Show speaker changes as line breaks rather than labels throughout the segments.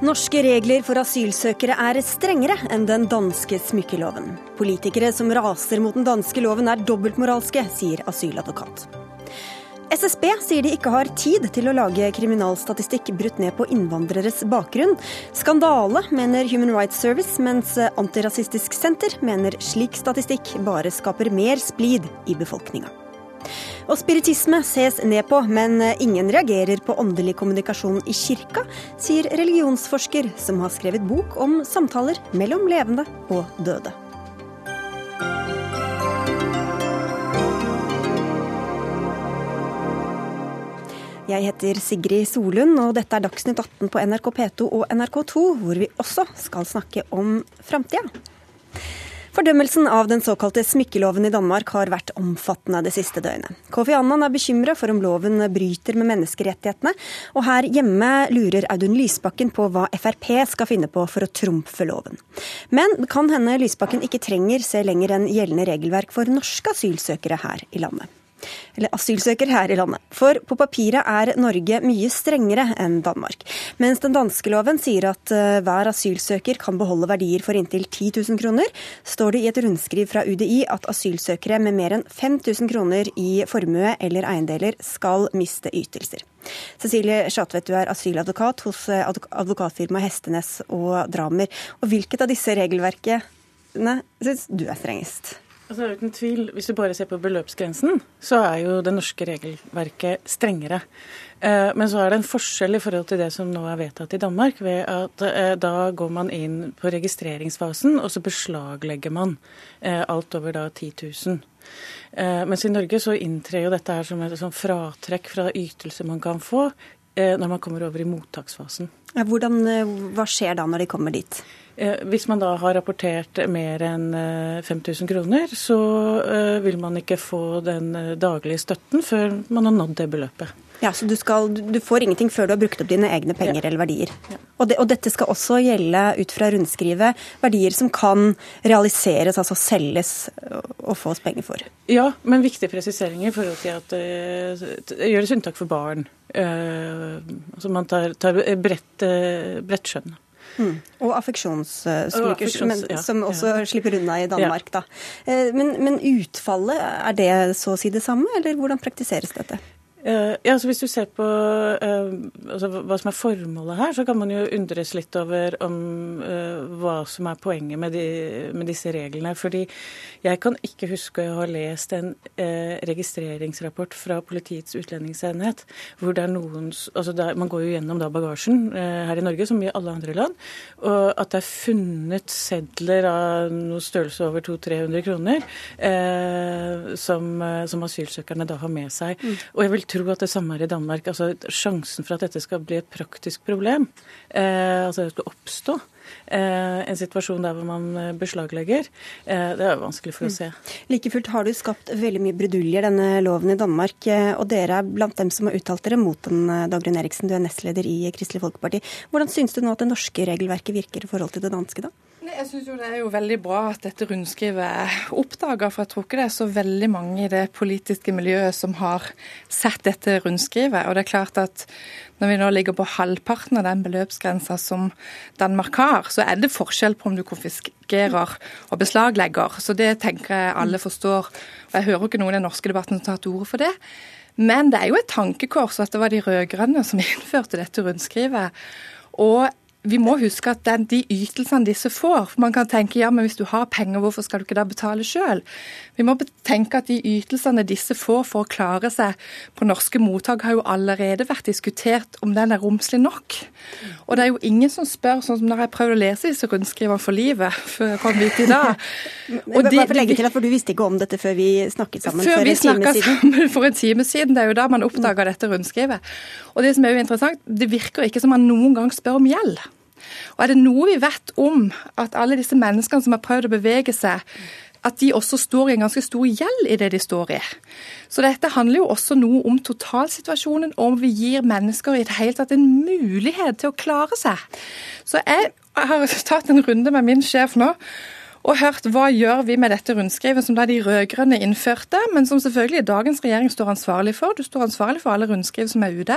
Norske regler for asylsøkere er strengere enn den danske smykkeloven. Politikere som raser mot den danske loven er dobbeltmoralske, sier asyladvokat. SSB sier de ikke har tid til å lage kriminalstatistikk brutt ned på innvandreres bakgrunn. Skandale, mener Human Rights Service, mens Antirasistisk Senter mener slik statistikk bare skaper mer splid i befolkninga. Og spiritisme ses ned på, men ingen reagerer på åndelig kommunikasjon i kirka, sier religionsforsker som har skrevet bok om samtaler mellom levende og døde. Jeg heter Sigrid Solund, og dette er Dagsnytt 18 på NRK P2 og NRK2, hvor vi også skal snakke om framtida. Fordømmelsen av den såkalte smykkeloven i Danmark har vært omfattende det siste døgnet. Kofi Annan er bekymra for om loven bryter med menneskerettighetene, og her hjemme lurer Audun Lysbakken på hva Frp skal finne på for å trumfe loven. Men det kan hende Lysbakken ikke trenger se lenger enn gjeldende regelverk for norske asylsøkere her i landet eller asylsøker her i landet. For på papiret er Norge mye strengere enn Danmark. Mens den danske loven sier at eh, hver asylsøker kan beholde verdier for inntil 10 000 kroner, står det i et rundskriv fra UDI at asylsøkere med mer enn 5000 kroner i formue eller eiendeler skal miste ytelser. Cecilie Schatvedt, du er asyladvokat hos eh, advokatfirmaet Hestenes og Dramer. Og hvilket av disse regelverkene syns du er strengest?
Altså, uten tvil, Hvis du bare ser på beløpsgrensen, så er jo det norske regelverket strengere. Eh, men så er det en forskjell i forhold til det som nå er vedtatt i Danmark. ved at eh, Da går man inn på registreringsfasen, og så beslaglegger man eh, alt over da 10 000. Mens i Norge så inntrer jo dette her som et sånn fratrekk fra ytelser man kan få når man kommer over i mottaksfasen.
Hvordan, hva skjer da når de kommer dit?
Eh, hvis man da har rapportert mer enn 5000 eh, kroner, så eh, vil man ikke få den daglige støtten før man har nådd det beløpet.
Ja, Så du, skal, du får ingenting før du har brukt opp dine egne penger ja. eller verdier. Ja. Og, det, og, dette skal også gjelde ut fra rundskrivet verdier som kan realiseres, altså selges og fås penger for.
Ja, men viktige presiseringer i forhold til at det gjøres unntak for barn. Uh, altså man tar, tar bredt, uh, bredt skjønn.
Mm. Og affeksjonssykehus, ja. som også ja. slipper unna i Danmark. Ja. Da. Eh, men, men utfallet, er det så å si det samme, eller hvordan praktiseres dette?
Uh, ja, altså Hvis du ser på uh, altså hva som er formålet her, så kan man jo undres litt over om uh, hva som er poenget med, de, med, disse reglene. Fordi jeg kan ikke huske å ha lest en registreringsrapport fra Politiets utlendingsenhet hvor det er noen altså der, Man går jo gjennom da bagasjen her i Norge, som i alle andre land, og at det er funnet sedler av noe størrelse over 200-300 kroner som, som, asylsøkerne da har med seg. Mm. Og jeg vil tro at det samme er i Danmark. Altså, sjansen for at dette skal bli et praktisk problem, eh, altså det skal oppstå eh, en situasjon der hvor man eh, beslaglegger, eh, det er jo vanskelig for å se. Mm.
Like fullt har du skapt veldig mye bruduljer, denne loven i Danmark. Eh, og dere er blant dem som har uttalt dere mot den, eh, Dagrun Eriksen. Du er nestleder i Kristelig Folkeparti. Hvordan syns du nå at det norske regelverket virker i forhold til det danske, da?
Jeg synes jo Det er jo veldig bra at dette rundskrivet er oppdaga, for jeg tror ikke det er så veldig mange i det politiske miljøet som har sett dette rundskrivet. Og det er klart at Når vi nå ligger på halvparten av den beløpsgrensa som Danmark har, så er det forskjell på om du konfiskerer og beslaglegger. Så det tenker jeg alle forstår. Og Jeg hører ikke noen i den norske debatten som tar til orde for det. Men det er jo et tankekors at det var de rød-grønne som innførte dette rundskrivet. Og vi må huske at den, de ytelsene disse får for Man kan tenke ja, men hvis du har penger, hvorfor skal du ikke da betale sjøl? Vi må tenke at de ytelsene disse får for å klare seg på norske mottak, har jo allerede vært diskutert om den er romslig nok. Og det er jo ingen som spør, sånn som når jeg prøvde å lese disse rundskrivene for livet før jeg kom hit i dag.
Og de, bare legge til at for Du visste ikke om dette før vi snakket sammen
før
for
en time siden? Sammen for en time siden. Det er jo da man oppdaga dette rundskrivet. Og det som er jo interessant, det virker ikke som man noen gang spør om gjeld. Og er det noe vi vet om at alle disse menneskene som har prøvd å bevege seg, at de også står i en ganske stor gjeld i det de står i. Så dette handler jo også noe om totalsituasjonen, om vi gir mennesker i det hele tatt en mulighet til å klare seg. Så jeg har tatt en runde med min sjef nå og hørt hva gjør vi med dette rundskrivet som da de rød-grønne innførte, men som selvfølgelig dagens regjering står ansvarlig for. Du står ansvarlig for alle rundskriv som er ute.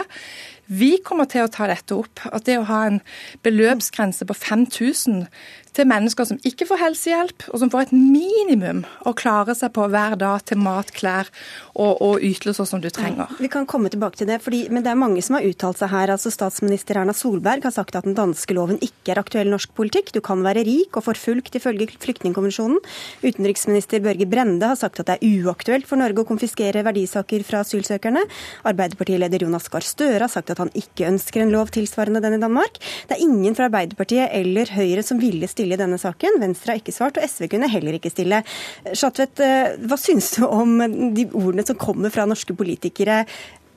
Vi kommer til å ta dette opp. At det å ha en beløpsgrense på 5000 til mennesker som ikke får helsehjelp, og som får et minimum å klare seg på hver dag til mat, klær og, og ytelser som du trenger.
Vi kan komme tilbake til det, fordi, men det er mange som har uttalt seg her. altså Statsminister Erna Solberg har sagt at den danske loven ikke er aktuell norsk politikk. Du kan være rik og forfulgt ifølge flyktningkonvensjonen. Utenriksminister Børge Brende har sagt at det er uaktuelt for Norge å konfiskere verdisaker fra asylsøkerne. Arbeiderpartileder Jonas Gahr Støre har sagt at han ikke ønsker en lov tilsvarende den i Danmark. Det er ingen fra Arbeiderpartiet eller Høyre som ville stille stille i denne saken. Venstre har ikke svart, og SV kunne heller ikke stille. Schatvedt, eh, hva syns du om de ordene som kommer fra norske politikere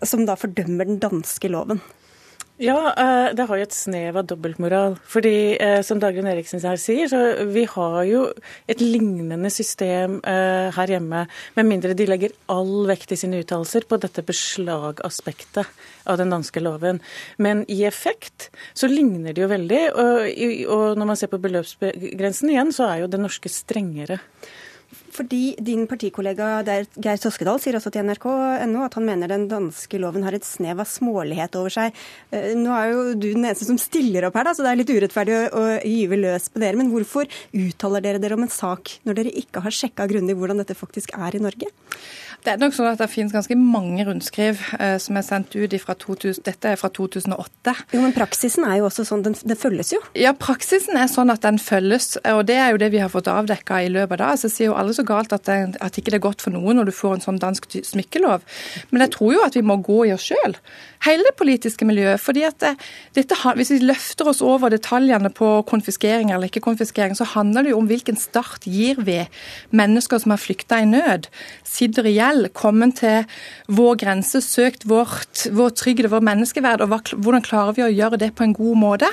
som da fordømmer den danske loven?
Ja, eh, det har jo et snev av dobbeltmoral. Fordi, eh, som Dagrun Eriksen her sier, så vi har jo et lignende system eh, her hjemme. Med mindre de legger all vekt i sine uttalelser på dette beslagaspektet av den danske loven. Men i effekt så ligner de jo veldig. Og, når man ser på beløpsgrensen igjen, så er jo det norske strengere.
Fordi din partikollega Geir Toskedal sier også til nrk.no at han mener den danske loven har et snev av smålighet over seg. Eh, nå er jo du den eneste som stiller opp her, da, så det er litt urettferdig å, gyve løs på dere. Men hvorfor uttaler dere dere om en sak når dere ikke har sjekka grundig hvordan dette faktisk er i Norge?
Det er nok sånn at det finnes ganske mange rundskriv eh, som er sendt ut fra 2000, dette er fra 2008.
Jo, Men praksisen er jo også sånn, den, den, følges jo?
Ja, praksisen er sånn at den følges. Og det er jo det vi har fått avdekka i løpet av da. Så sier jo alle så galt at, det, at ikke det er godt for noen når du får en sånn dansk smykkelov. Men jeg tror jo at vi må gå i oss sjøl hele det politiske miljøet. fordi at det, dette, Hvis vi løfter oss over detaljene på konfiskering eller ikke konfiskering, så handler det jo om hvilken start gir vi mennesker som har flykta i nød, sitter i gjeld, kommet til vår grense, søkt vårt, vår trygghet, vår menneskeverd, og hva, hvordan klarer vi å gjøre det på en god måte?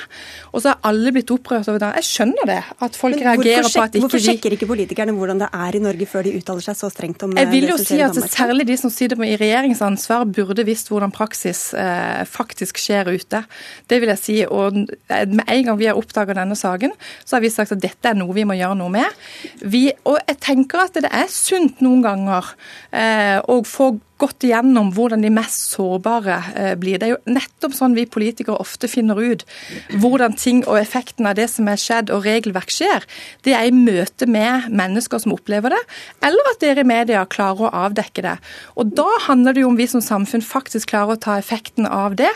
Og så har alle blitt opprørt over det. Jeg skjønner det, at folk reagerer på at ikke
vi Hvorfor sjekker ikke politikerne hvordan det er i Norge før de uttaler seg så strengt om
Jeg vil jo si at Særlig de som sitter i regjeringsansvar, burde visst hvordan praksis eh, faktisk skjer ute. Det vil jeg si. Og med en gang vi har oppdaga denne saken, så har vi sagt at dette er noe vi må gjøre noe med. Vi, og jeg tenker at det er sunt noen ganger eh, å få gått igjennom hvordan de mest sårbare eh, blir. Det er jo nettopp sånn vi politikere ofte finner ut hvordan ting og effekten av det som er skjedd og regelverk skjer. Det er i møte med mennesker som opplever det, eller at dere i media klarer å avdekke det. Og Da handler det jo om vi som samfunn faktisk klarer å ta effekten av det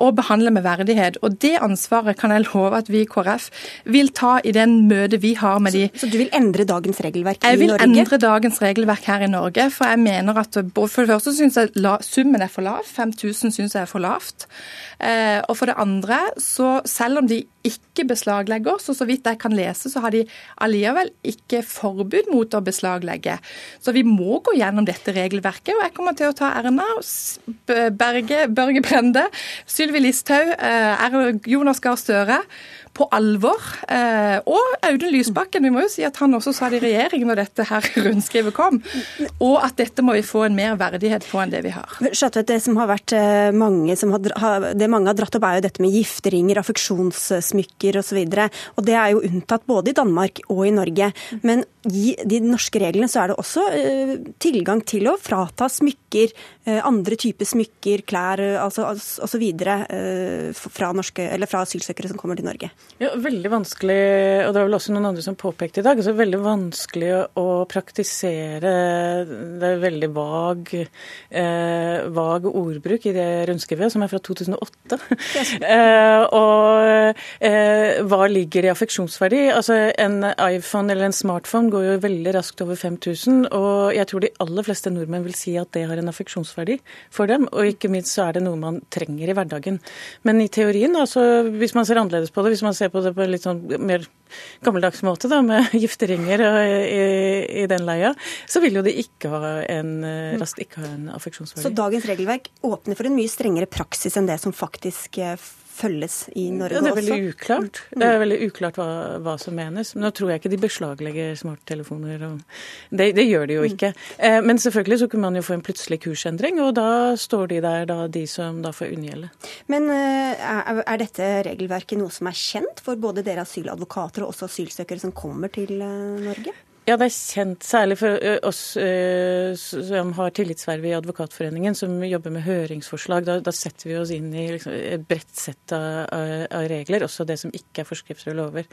og behandle med verdighet. Og Det ansvaret kan jeg love at vi i KrF vil ta i den møtet vi har med de
Så, du vil endre dagens regelverk i
Norge? Jeg vil endre dagens regelverk her i Norge. For jeg mener at for det første syns jeg summen er for lav. 5000 syns jeg er for lavt. Eh, og for det andre, så selv om de ikke beslaglegger, så så vidt jeg kan lese, så har de allikevel ikke forbud mot å beslaglegge. Så vi må gå gjennom dette regelverket. Og jeg kommer til å ta Erna, Berge, Børge Brende, Sylvi Listhaug, eh, Jonas Gahr Støre på alvor. Eh, og Audun Lysbakken, vi må jo si at han også sa det i regjering når dette her rundskrivet kom. Og at dette må vi få en mer verdighet på enn det vi har.
Skjøtvet, det som har vært eh, mange som har, det mange har dratt opp, er jo dette med gifteringer, affeksjonssmykker osv. Og, så og det er jo unntatt både i Danmark og i Norge. Men i de norske reglene så er det også uh, tilgang til å frata smykker, andre typer smykker, klær altså, osv. Uh, fra, fra asylsøkere som kommer til Norge.
Ja, Veldig vanskelig, og det var vel også noen andre som påpekte i dag, altså veldig vanskelig å praktisere Det er veldig vag, eh, vag ordbruk i det rundskrivet, som er fra 2008. Yes. eh, og eh, hva ligger i affeksjonsverdi? Altså En iPhone eller en smartphone går jo veldig raskt over 5000, og jeg tror de aller fleste nordmenn vil si at det har en affeksjonsverdi for dem. Og ikke minst så er det noe man trenger i hverdagen. Men i teorien, altså, hvis man ser annerledes på det, hvis man ser på det på en litt sånn mer gammeldags måte, da, med gifteringer i, i, den leia, så vil jo de ikke ha en, raskt ikke ha en affeksjonsverdi.
Så dagens regelverk åpner for en mye strengere praksis enn det som faktisk eh, følges i Norge også?
Ja, det er veldig uklart. Det er veldig uklart hva, hva, som menes. Men nå tror jeg ikke de beslaglegger smarttelefoner. Det, det, gjør de jo ikke. Eh, men selvfølgelig så kunne man jo få en plutselig kursendring, og da står de der, da, de som da får unngjelde.
Men eh, er, er dette regelverket noe som er kjent for både dere asyladvokater og også asylsøkere som kommer til Norge?
Ja, det er kjent, særlig for oss som har tillitsverv i Advokatforeningen, som jobber med høringsforslag. Da, da setter vi oss inn i liksom, et bredt sett av, av, regler, også det som ikke er forskrifter og lover.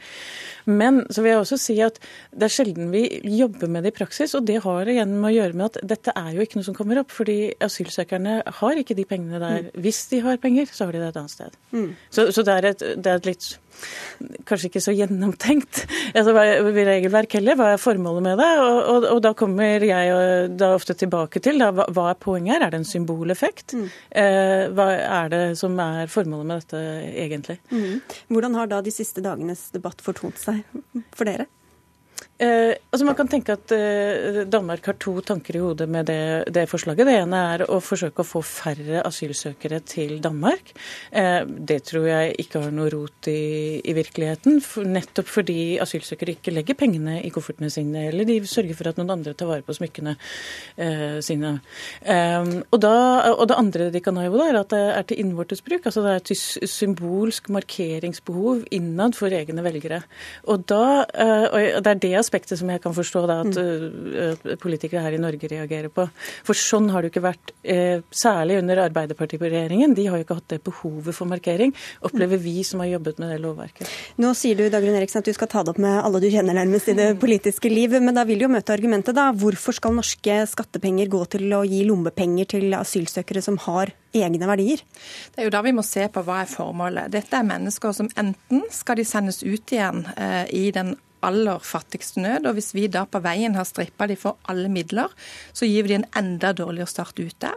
Men så vil jeg også si at det er sjelden vi jobber med det i praksis, og det har igjen med å gjøre med at dette er jo ikke noe som kommer opp. fordi asylsøkerne har ikke de pengene der. Mm. Hvis de har penger, så har de det et annet sted. Mm. Så, så det, er et, det er et litt kanskje ikke så gjennomtenkt altså, regelverk heller. Hva er formålet med det? Og, og, og da kommer jeg da ofte tilbake til da, hva, hva er poenget her? Er det en symboleffekt? Mm. Eh, hva er det som er formålet med dette egentlig? Mm.
Hvordan har da de siste dagenes debatt fortont seg for dere?
Eh, altså man kan tenke at eh, Danmark har to tanker i hodet med det, det, forslaget. Det ene er å forsøke å få færre asylsøkere til Danmark. Eh, det tror jeg ikke har noe rot i, i virkeligheten. For, nettopp fordi asylsøkere ikke legger pengene i koffertene sine, eller de sørger for at noen andre tar vare på smykkene eh, sine. Eh, og, da, og, det andre de kan ha i hodet, er at det er til innvortes bruk. Altså det er et symbolsk markeringsbehov innad for egne velgere. Og, da, eh, og det er det aspektet som jeg kan forstå da, at mm. politikere her i Norge reagerer på. For sånn har det jo ikke vært, eh, særlig under Arbeiderpartiet på regjeringen. De har jo ikke hatt det behovet for markering, opplever vi som har jobbet med det lovverket.
Nå sier du Dagrun Eriksen, at du skal ta det opp med alle du kjenner nærmest i det politiske liv, men da vil du jo møte argumentet, da. Hvorfor skal norske skattepenger gå til å gi lommepenger til asylsøkere som har egne verdier?
Det er jo da vi må se på hva er formålet. Dette er mennesker som enten skal de sendes ut igjen eh, i den aller fattigste nød. Og hvis vi da på veien har strippa de for alle midler, så gir vi de en enda dårligere start ute.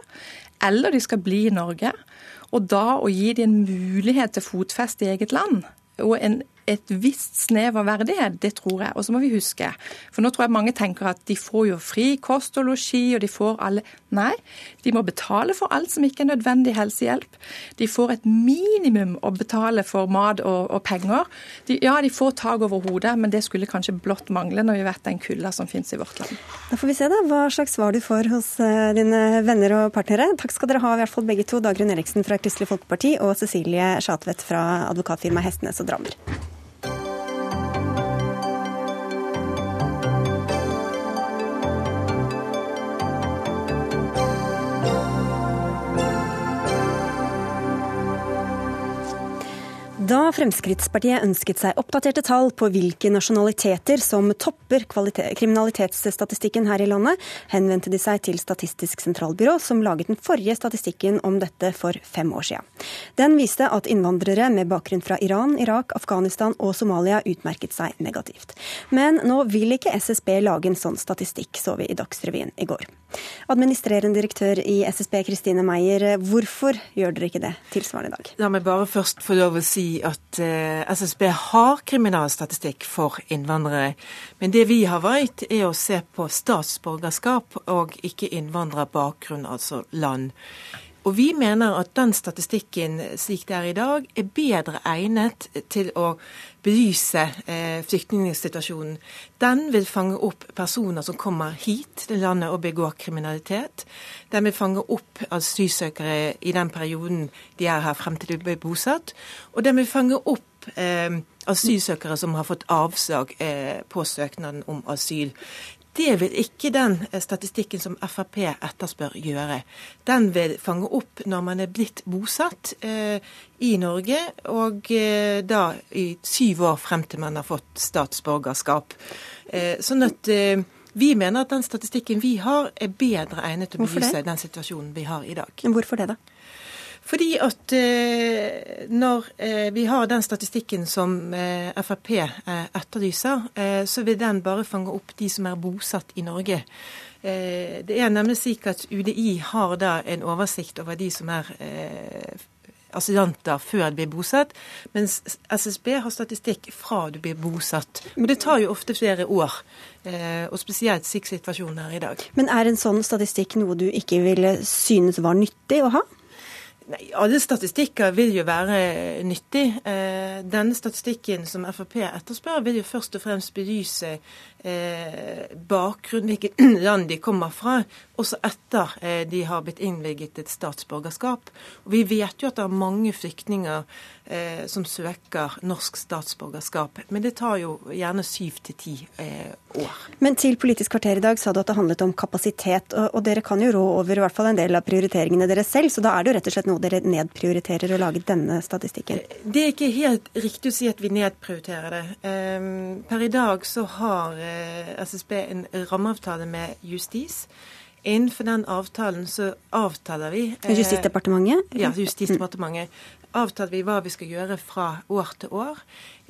Eller de skal bli i Norge. Og da å gi de en mulighet til fotfeste i eget land, og en et visst snev av verdighet, det tror jeg. Og så må vi huske, for nå tror jeg mange tenker at de får jo fri kost og losji, og de får alle Nei, de må betale for alt som ikke er nødvendig helsehjelp. De får et minimum å betale for mat og, og penger. De, ja, de får tak over hodet, men det skulle kanskje blott mangle når vi vet den kulda som finnes i vårt land.
Da får vi se da, hva slags svar du får hos uh, dine venner og partnere. Takk skal dere ha, i hvert fall begge to. Dagrun Eriksen fra Kristelig Folkeparti og Cecilie Schatvedt fra advokatfirmaet Hestenes og Drammer. Da Fremskrittspartiet ønsket seg oppdaterte tall på hvilke nasjonaliteter som topper kriminalitetsstatistikken her i landet, henvendte de seg til Statistisk sentralbyrå, som laget den forrige statistikken om dette for fem år siden. Den viste at innvandrere med bakgrunn fra Iran, Irak, Afghanistan og Somalia utmerket seg negativt. Men nå vil ikke SSB lage en sånn statistikk, så vi i Dagsrevyen i går. Administrerende direktør i SSB, Kristine Meyer, hvorfor gjør dere ikke det tilsvarende i dag?
La meg bare først få lov å si at eh, SSB har kriminalstatistikk for innvandrere. Men det vi har valgt, er å se på statsborgerskap og ikke innvandrerbakgrunn, altså land. Og vi mener at den statistikken slik det er i dag, er bedre egnet til å belyse eh, flyktningsituasjonen. Den vil fange opp personer som kommer hit til landet og begår kriminalitet. Den vil fange opp asylsøkere i den perioden de er her frem til de blir bosatt. Og den vil fange opp eh, asylsøkere som har fått avslag eh, på søknaden om asyl. Det vil ikke den eh, statistikken som Frp etterspør gjøre. Den vil fange opp når man er blitt bosatt eh, i Norge, og eh, da i syv år frem til man har fått statsborgerskap. Eh, sånn at eh, vi mener at den statistikken vi har, er bedre egnet til å belyse den situasjonen vi har i dag.
Hvorfor det, da?
Fordi at eh, når eh, vi har den statistikken som eh, Frp etterlyser, så vil den bare fange opp de som er bosatt i Norge. Det er nemlig slik at UDI har da en oversikt over de som er asylanter før de blir bosatt, mens SSB har statistikk fra du blir bosatt. Men det tar jo ofte flere år, og spesielt slik situasjonen er i dag.
Men er en sånn statistikk noe du ikke ville synes var nyttig å ha?
Nei, Alle statistikker vil jo være nyttig. Eh, denne statistikken som Frp etterspør, vil jo først og fremst belyse bakgrunn, hvilket land de kommer fra, også etter eh, de har blitt innvilget et statsborgerskap. Og vi vet jo at det er mange flyktninger eh, som søker norsk statsborgerskap, men det tar jo gjerne syv til ti eh, år.
Men til Politisk kvarter i dag sa du at det handlet om kapasitet, og, dere kan jo rå over i hvert fall en del av prioriteringene deres selv, så da er det jo rett og slett noe dere nedprioriterer å lage denne statistikken?
Det er ikke helt riktig å si at vi nedprioriterer det. Um, per i dag så har SSB en rammeavtale med justis. Innenfor den avtalen så avtaler vi
uh, Justisdepartementet?
Ja, Justisdepartementet avtaler vi hva vi skal gjøre fra år til år.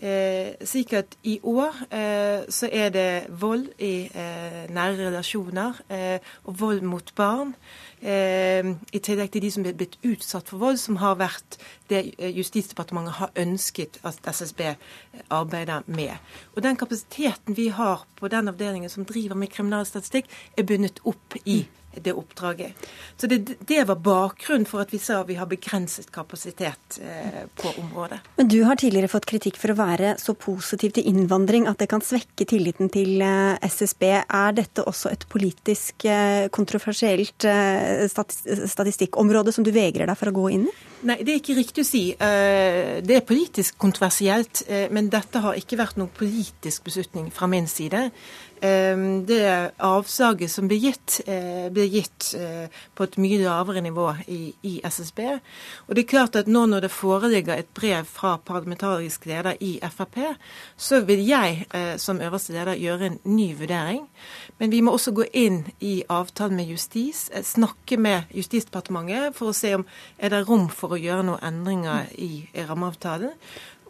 Eh, slik at i år eh, så er det vold i eh, nære relasjoner eh, og vold mot barn. Eh, I tillegg til de som er blitt utsatt for vold, som har vært det eh, Justisdepartementet har ønsket at SSB arbeider med. Og Den kapasiteten vi har på den avdelingen som driver med kriminalstatistikk, er bundet opp i det oppdraget. Så det, det, var bakgrunnen for at vi sa vi har begrenset kapasitet eh, på området.
Men du har tidligere fått kritikk for å være så positiv til innvandring at det kan svekke tilliten til eh, SSB. Er dette også et politisk eh, kontroversielt eh, statistikkområde som du vegrer deg for å gå inn i?
Nei, det er ikke riktig å si. Eh, det er politisk kontroversielt, eh, men dette har ikke vært noen politisk beslutning fra min side. Ehm, det avslaget som ble gitt, eh, ble gitt eh, på et mye lavere nivå i, i, SSB. Og det er klart at nå når det foreligger et brev fra parlamentarisk leder i Frp, så vil jeg eh, som øverste leder gjøre en ny vurdering. Men vi må også gå inn i avtalen med justis, snakke med Justisdepartementet for å se om er det rom for å gjøre noen endringer i rammeavtalen.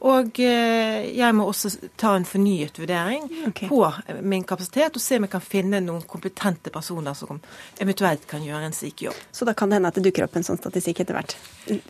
Og eh, jeg må også ta en fornyet vurdering okay. på min kapasitet, og se om jeg kan finne noen kompetente personer som eventuelt kan gjøre en slik jobb.
Så da kan det hende at det dukker opp en sånn statistikk etter hvert?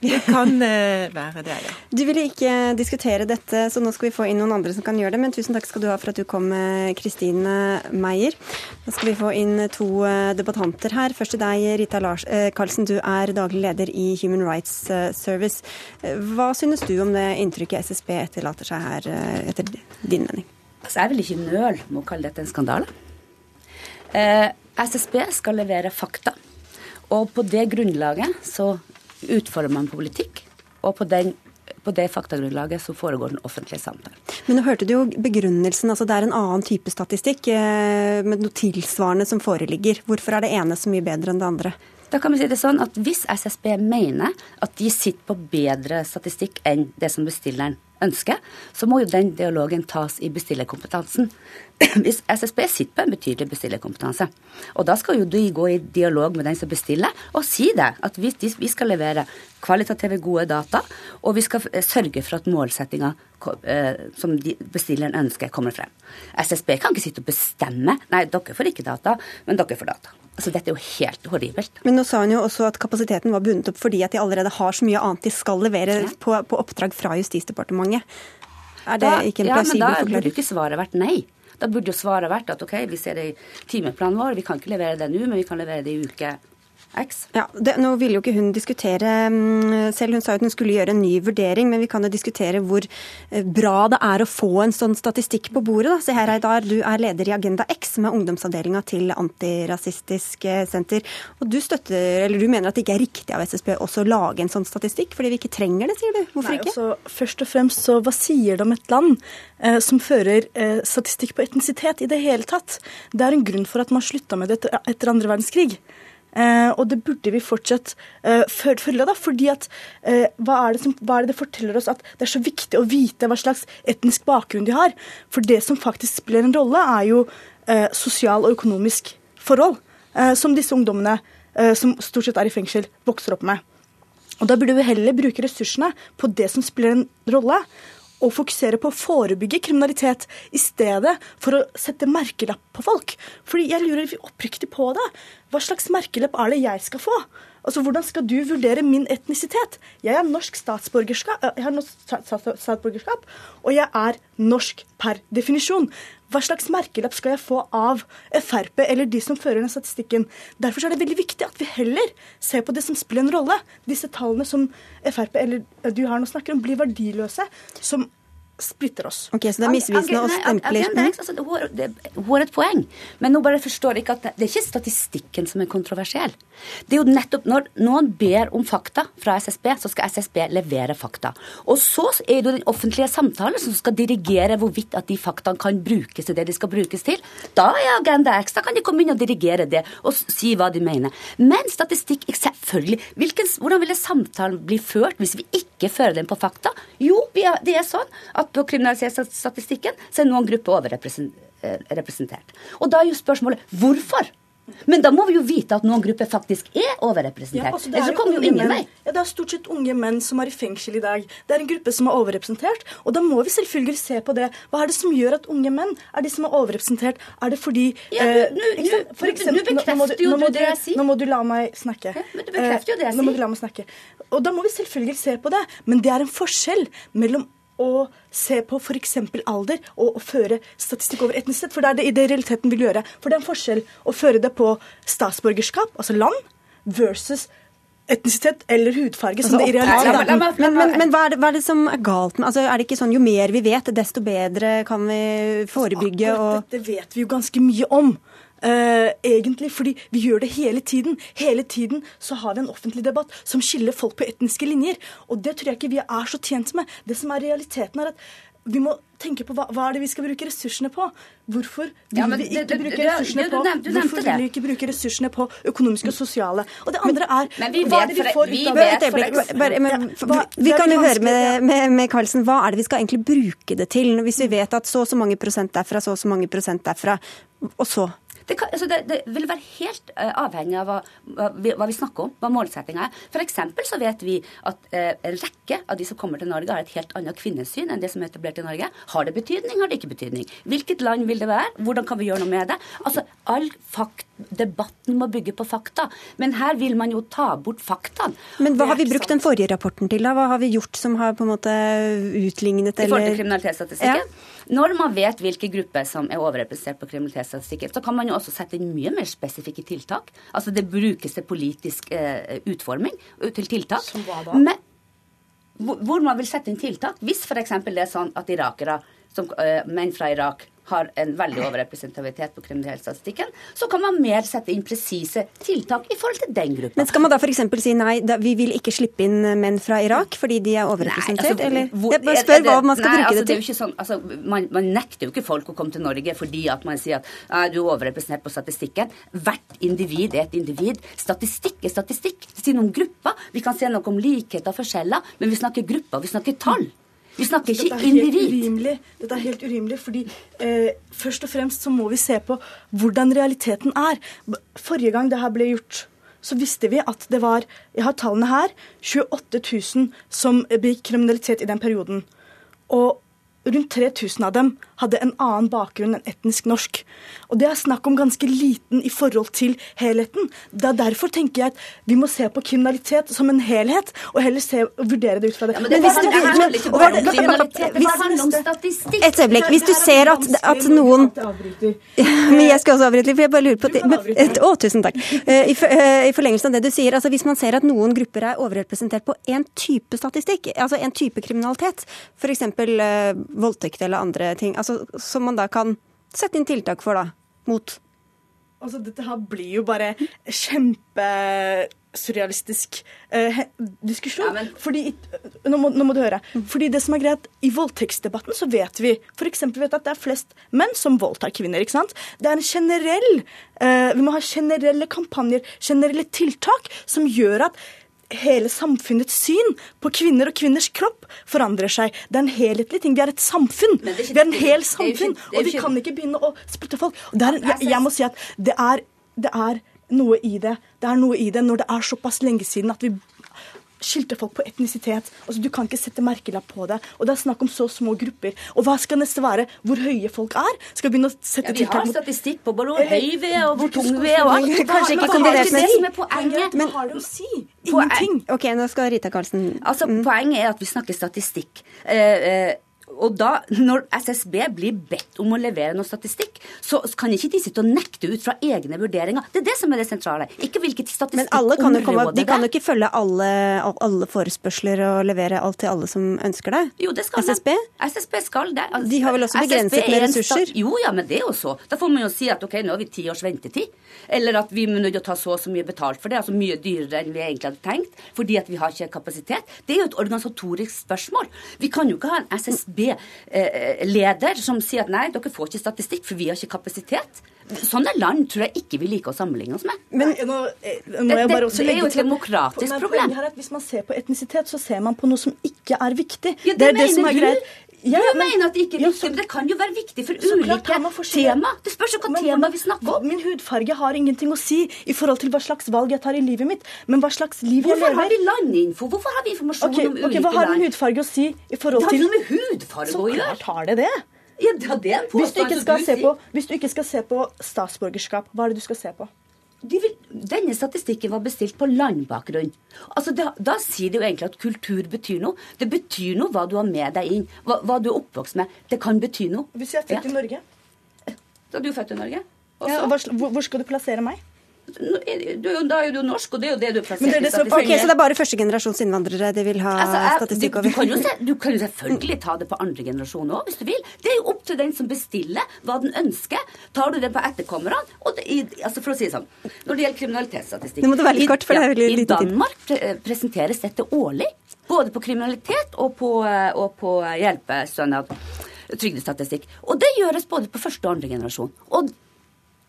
Det kan eh, være det, ja.
Du ville ikke diskutere dette, så nå skal vi få inn noen andre som kan gjøre det. Men tusen takk skal du ha for at du kom, Kristine Meyer. Da skal vi få inn to eh, debattanter her. Først til deg, Rita Lars Karlsen. Du er daglig leder i Human Rights Service. Hva synes du om det inntrykket SSB SSB etterlater seg her, eh, etter din mening?
Altså, jeg vil ikke nøle med å kalle dette en skandale. Eh, SSB skal levere fakta, og på det grunnlaget så utformer man politikk. Og på, den, på det faktagrunnlaget så foregår den offentlige samtalen.
Men nå hørte du jo begrunnelsen. altså Det er en annen type statistikk eh, med noe tilsvarende som foreligger. Hvorfor er det ene så mye bedre enn det andre?
Da kan vi si det sånn at Hvis SSB mener at de sitter på bedre statistikk enn det som bestilleren ønsker, så må jo den dialogen tas i bestillerkompetansen. Hvis SSB sitter på en betydelig bestillerkompetanse. Og da skal jo de gå i dialog med den som bestiller, og si det. At vi, vi skal levere kvalitative, gode data, og vi skal eh, sørge for at målsettinga eh, som bestilleren ønsker, kommer frem. SSB kan ikke sitte og bestemme. Nei, dere får ikke data, men dere får data. Altså, Dette er jo helt horribelt.
Men nå sa hun jo også at kapasiteten var bundet opp fordi at de allerede har så mye annet de skal levere ja. på, på, oppdrag fra Justisdepartementet. Er det da, ikke en plausibel
forklaring? Ja, men da burde jo ikke svaret vært nei. Da burde jo svaret vært at OK, vi ser det i timeplanen vår, vi kan ikke levere det nå, men vi kan levere det i uke X.
Ja, det, Nå ville jo ikke hun diskutere mm, selv, hun sa at hun skulle gjøre en ny vurdering, men vi kan jo diskutere hvor eh, bra det er å få en sånn statistikk på bordet. Da. Se her, Eidar, du er leder i Agenda X, som er ungdomsavdelinga til Antirasistisk eh, Senter. Og du støtter, eller du mener at det ikke er riktig av SSB også å lage en sånn statistikk, fordi vi ikke trenger det, sier du. Hvorfor Nei, ikke?
Altså, først og fremst, så hva sier det om et land eh, som fører eh, statistikk på etnisitet i det hele tatt? Det er en grunn for at man slutta med det etter, etter andre verdenskrig. Eh, og det burde vi fortsatt eh, følge, da, fordi at eh, hva, er som, hva, er det det forteller oss at det er så viktig å vite hva slags etnisk bakgrunn de har? For det som faktisk spiller en rolle, er jo eh, sosial og økonomisk forhold, eh, som disse ungdommene, eh, som stort sett er i fengsel, vokser opp med. Og Da burde vi heller bruke ressursene på det som spiller en rolle, å fokusere på å forebygge kriminalitet i stedet for å sette merkelapp på folk. Fordi jeg lurer oppriktig på det. Hva slags merkelapp er det jeg skal få? Altså, Hvordan skal du vurdere min etnisitet? Jeg har norsk statsborgerskap, jeg har norsk statsborgerskap, og jeg er norsk per definisjon. Hva slags merkelapp skal jeg få av Frp eller de som fører den statistikken? Derfor er det veldig viktig at vi heller ser på det som spiller en rolle. Disse tallene som Frp eller du her nå snakker om, blir verdiløse. som splitter oss.
Ok, Så det er misvisende å stemple
altså, Hun har et poeng, men nå bare forstår ikke at det, det er ikke statistikken som er kontroversiell. Det er jo nettopp Når noen ber om fakta fra SSB, så skal SSB levere fakta. Og så er det jo den offentlige samtalen som skal dirigere hvorvidt at de faktaene kan brukes til det de skal brukes til. Da er Agenda X. Da kan de komme inn og dirigere det og si hva de mener. Men statistikk selvfølgelig. Hvilken, hvordan ville samtalen bli ført hvis vi ikke fører den på fakta? Jo, det er sånn at på kriminalitetsstatistikken så er noen grupper overrepresentert. Og da er jo spørsmålet hvorfor? Men da må vi jo vite at noen grupper faktisk er overrepresentert. Ja, altså det, er jo ingen vei.
Ja, det er stort sett unge menn som er i fengsel i dag. Det er en gruppe som er overrepresentert. Og da må vi selvfølgelig se på det. Hva er det som gjør at unge menn er de som er overrepresentert? Er det fordi
ja, Nå eh, jo du.
Nå må du la meg snakke. Ja,
men du bekrefter jo det jeg
sier. Nå må du la meg snakke. Og da må vi selvfølgelig se på det. Men det er en forskjell mellom å se på f.eks. alder og å føre statistikk over etnisitet. For det er det i det realiteten vil gjøre. For det er en forskjell å føre det på statsborgerskap, altså land, versus etnisitet eller hudfarge. som altså, det i realiteten
Men, men, men, men hva, er det, hva, er det, som er galt med altså, Er det ikke sånn jo mer vi vet, desto bedre kan vi forebygge?
Altså, og... Dette vet vi jo ganske mye om. Uh, egentlig, fordi vi gjør det hele tiden. Hele tiden så har vi en offentlig debatt som skiller folk på etniske linjer. Og det tror jeg ikke vi er så tjent med. Det som er realiteten, er at vi må tenke på hva, hva er det vi skal bruke ressursene på. Hvorfor vil ja, vi ikke bruke ressursene på Hvorfor vil vi ikke bruke ressursene på økonomiske og sosiale? Og det andre er
men, vi hva er det vi får ut av
det? Vi kan jo høre med, med, med Carlsen, hva er det vi skal egentlig bruke det til? Hvis vi vet at så og så mange prosent derfra, så og så mange prosent derfra, og så?
Det, kan, altså det, det, vil være helt uh, avhengig av hva, hva, vi, hva, vi, snakker om, hva målsettinga er. F.eks. så vet vi at uh, en rekke av de som kommer til Norge, har et helt annet kvinnesyn enn det som er etablert i Norge. Har det betydning, har det ikke betydning? Hvilket land vil det være? Hvordan kan vi gjøre noe med det? Altså, all fakt, Debatten må bygge på fakta. Men her vil man jo ta bort fakta.
Men hva har vi brukt den forrige rapporten til, da? Hva har vi gjort som har på en måte utlignet eller I
forhold til kriminalitetsstatistikken? Ja. Når man vet hvilke grupper som er overrepresentert på kriminalitetsstatistikken, så kan man jo også sette inn mye mer spesifikke tiltak. Altså det brukes til politisk eh, utforming til tiltak.
Som hva
da? Men, hvor man vil sette inn tiltak. Hvis f.eks. det er sånn at irakere, som, uh, menn fra Irak har en veldig overrepresentativitet på kriminalitetsstatistikken, så kan man mer sette inn presise tiltak i forhold til den gruppa.
Men skal man da f.eks. si nei, da, vi vil ikke slippe inn menn fra Irak fordi de er overrepresentert, nei, altså, eller? Hvor, jeg bare spør hva man skal nei, bruke
altså,
det til.
Det sånn, altså, man, man, nekter jo ikke folk å komme til Norge fordi at man sier at du er overrepresentert på statistikken. Hvert individ er et individ. Statistikk er statistikk. Det sier noe om grupper. Vi kan se noe om likheter og forskjeller, men vi snakker grupper, vi snakker tall. Vi snakker ikke individ.
Dette er helt urimelig, fordi eh, først og fremst så må vi se på hvordan realiteten er. Forrige gang det her ble gjort, så visste vi at det var Jeg har tallene her. 28 000 som begikk kriminalitet i den perioden. Og rundt 3000 av dem hadde en annen bakgrunn enn etnisk norsk. Og det er snakk om ganske liten i forhold til helheten. Da Derfor tenker jeg at vi må se på kriminalitet som en helhet, og heller se, og vurdere det ut fra det. Ja, men
det, men det handler ikke bare om kriminalitet, det handler om statistikk.
Et øyeblikk. Hvis du ser at, at noen Men jeg skal også avbryte litt, for jeg bare lurer på det. Å, tusen takk. Eh, I, eh, I forlengelsen av det du sier, altså hvis man ser at noen grupper er overrepresentert på én type statistikk, altså en type kriminalitet, f.eks. Voldtekt eller andre ting, altså som man da kan sette inn tiltak for, da, mot
Altså, dette her blir jo bare kjempesurrealistisk eh, diskusjon. Ja, men... Fordi, nå må, nå må, du høre. Fordi det som er greit, I voldtektsdebatten så vet vi for vet at det er flest menn som voldtar kvinner. ikke sant? Det er en generell eh, Vi må ha generelle kampanjer, generelle tiltak, som gjør at hele samfunnets syn på kvinner og kvinners kropp forandrer seg. Det er en helhetlig ting. Vi er et samfunn. Er vi er en hel samfunn. og vi kan ikke begynne å splitte folk. Er, jeg, jeg, må si at det er, det er noe i det. Det er noe i det når det er såpass lenge siden at vi skilte folk på etnisitet. Altså, du kan ikke sette merkelapp på det. Og det er snakk om så små grupper. Og hva skal neste være? Hvor høye folk er? Skal vi begynne å sette
ja, Vi har statistikk på hvor høy vi er, og hvor tung vi er. Og
Kanskje ikke kombinert med
det som er poenget.
Men har det å si? Ingenting.
Ok, nå skal Rita Karlsen
Altså, mm. Poenget er at vi snakker statistikk. Uh, eh, og da, når SSB blir bedt om å levere noe statistikk, så kan ikke de sitte og nekte ut fra egne vurderinger. Det er det som er det sentrale. Ikke hvilket
statistikk Men alle kan jo komme, de kan jo ikke følge alle, alle, forespørsler og levere alt til alle som ønsker det?
Jo, det skal
SSB?
Det. SSB skal det.
Altså, de har vel også begrenset med ressurser?
Jo, ja, men det også. Da får man jo si at ok, nå har vi ti års ventetid. Eller at vi må nødt til å ta så og så mye betalt for det. Altså mye dyrere enn vi egentlig hadde tenkt. Fordi at vi har ikke kapasitet. Det er jo et organisatorisk spørsmål. Vi kan jo ikke ha en SSB-leder som sier at nei, dere får ikke statistikk, for vi har ikke kapasitet. Sånne land tror jeg ikke vi liker å sammenligne oss med.
Men nå, nå må jeg bare også
det, det er jo et demokratisk problem.
Her at hvis man ser på etnisitet, så ser man på noe som ikke er viktig.
Ja, det, det er det som er greit. Ja, du men, mener at det ikke er viktig, men det kan jo være viktig for ulike tema. Det spørs hva tema vi snakker om.
Min hudfarge har ingenting å si i forhold til hva slags valg jeg tar i livet mitt, men hva slags liv
Hvorfor
jeg lever.
Hvorfor har vi landinfo? Hvorfor har vi informasjon
okay,
om ulike?
Okay, hva har en hudfarge å si i forhold til
Det har noe med hudfarge å gjøre.
Så klart har det det.
Ja, det er en
hvis, du på, hvis du ikke skal se på statsborgerskap, hva er det du skal se på?
Vil, denne statistikken var bestilt på landbakgrunn. Altså da, da, sier det jo egentlig at kultur betyr noe. Det betyr noe hva du har med deg inn, hva, hva du er oppvokst med. Det kan bety noe.
Hvis jeg er født ja. i Norge?
Da er du født i Norge.
Ja, hvor, hvor skal du plassere meg?
Da er du norsk, og det er jo det du er plassert
i. Okay, så det er bare førstegenerasjons innvandrere de vil ha altså, jeg, statistikk over?
Du, du, kan se, du, kan jo selvfølgelig ta det på andre generasjon òg, hvis du vil. Det er jo opp til den som bestiller hva den ønsker. Tar du det på etterkommerne altså For å si det sånn, når det gjelder kriminalitetsstatistikk
Det må du være litt kort, for det er veldig
ja, I Danmark presenteres dette årlig. Både på kriminalitet og på, eh, og på hjelpestønad trygdestatistikk. Og det gjøres både på første og andre generasjon. Og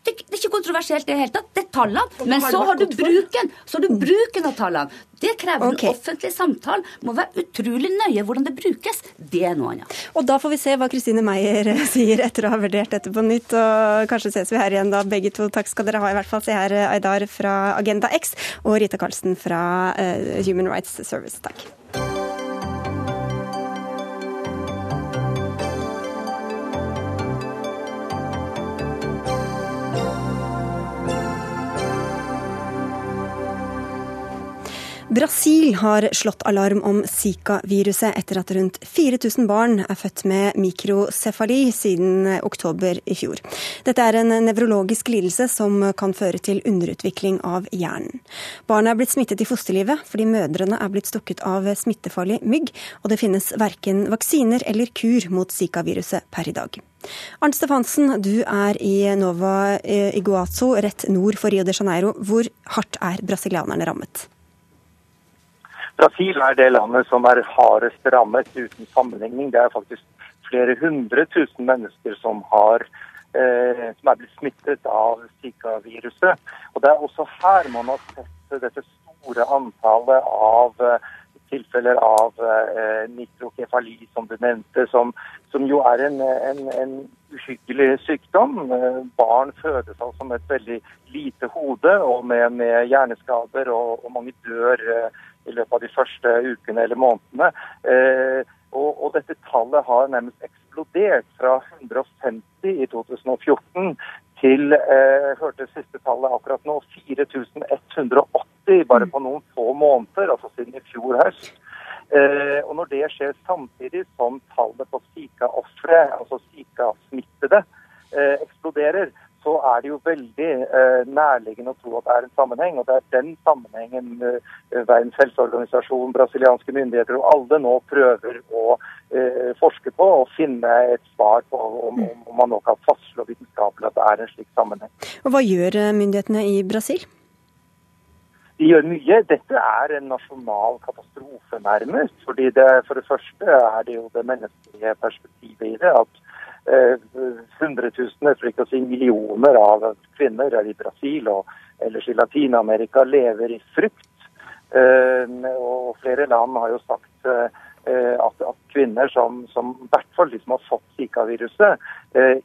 det, det, er ikke kontroversielt i det hele tatt. Det er tallene. Men så har du bruken. Så har du bruken av tallene. Det krever okay. en offentlig samtale. Må være utrolig nøye hvordan det brukes. Det er noe annet.
Og da får vi se hva Kristine Meyer sier etter å ha vurdert dette på nytt. Og kanskje ses vi her igjen da, begge to. Takk skal dere ha, i hvert fall. Se her, Aydar fra Agenda X og Rita Karlsen fra uh, Human Rights Service. Takk. Brasil har slått alarm om Zika-viruset etter at rundt 4000 barn er født med mikrocefali siden oktober i fjor. Dette er en nevrologisk lidelse som kan føre til underutvikling av hjernen. Barna er blitt smittet i fosterlivet fordi mødrene er blitt stukket av smittefarlig mygg, og det finnes verken vaksiner eller kur mot Zika-viruset per i dag. Arnt Stefansen, du er i Nova Iguazo, rett nord for Rio de Janeiro. Hvor hardt er brasilianerne rammet?
Brasil er det landet som er hardest rammet uten sammenligning. Det er faktisk flere hundre tusen mennesker som, har, eh, som er blitt smittet av Zika-viruset. Og Det er også her man har sett dette store antallet av eh, tilfeller av eh, nitrokefali, som du nevnte, som, som jo er en, en, en uhyggelig sykdom. Eh, barn fødes altså med et veldig lite hode og med, med hjerneskader, og, og mange dør eh, i løpet av de første ukene eller månedene. Eh, og, og, dette tallet har nærmest eksplodert fra 150 i 2014 til eh, hørte siste tallet akkurat nå 4180 bare på noen få måneder, altså siden i fjor høst. Eh, og når det skjer samtidig som tallet på Zika-ofre, altså Zika-smittede, eh, eksploderer, så er det jo veldig eh, nærliggende å tro at det er en sammenheng. Og det er den sammenhengen eh, Verdens helseorganisasjon, brasilianske myndigheter og alle nå prøver å eh, forske på og finne et svar på om, om man nå kan fastslå vitenskapelig at det er en slik sammenheng.
Og Hva gjør eh, myndighetene i Brasil?
De gjør mye. Dette er en nasjonal katastrofe, nærmest. fordi det, For det første er det jo det menneskelige perspektivet i det. at hundretusener, for ikke å si millioner av kvinner i Brasil og ellers i Latin-Amerika lever i frykt. Eh, og flere land har jo sagt eh, at, at kvinner som, som i hvert fall de har fått Zika-viruset,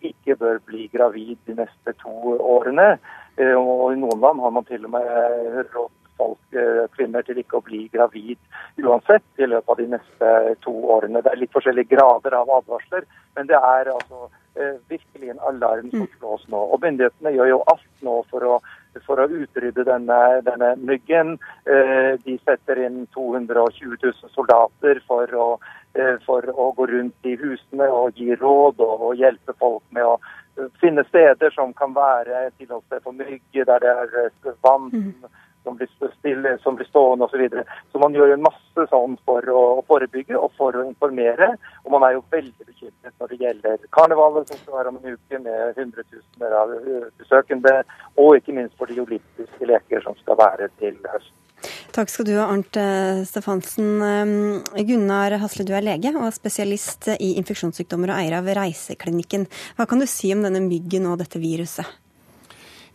ikke bør bli gravid de neste to årene. Og i noen land har man til og med råd folk, eh, kvinner til ikke å bli gravid uansett i løpet av de neste to årene. Det er litt forskjellige grader av advarsler, men det er altså eh, virkelig en alarm som mm. slås nå. Og Myndighetene gjør jo alt nå for å for å utrydde denne, denne myggen. De setter inn 220 000 soldater for å, for å gå rundt i husene og gi råd og, og hjelpe folk med å finne steder som kan være tilholdssted for mygg, der det er vann. Mm som blir, stille, som blir stående osv. Så, videre. så man gjør en masse sånn for å forebygge og for å informere. Og man er jo veldig bekymret når det gjelder karnevalet, som skal være om en uke med hundretusener av besøkende. Og ikke minst for de olympiske leker som skal være til høsten.
Takk skal du ha, Arnt Stefansen. Ehm, Gunnar Hasle, du er lege og spesialist i infeksjonssykdommer og eier av Reiseklinikken. Hva kan du si om denne myggen og dette viruset?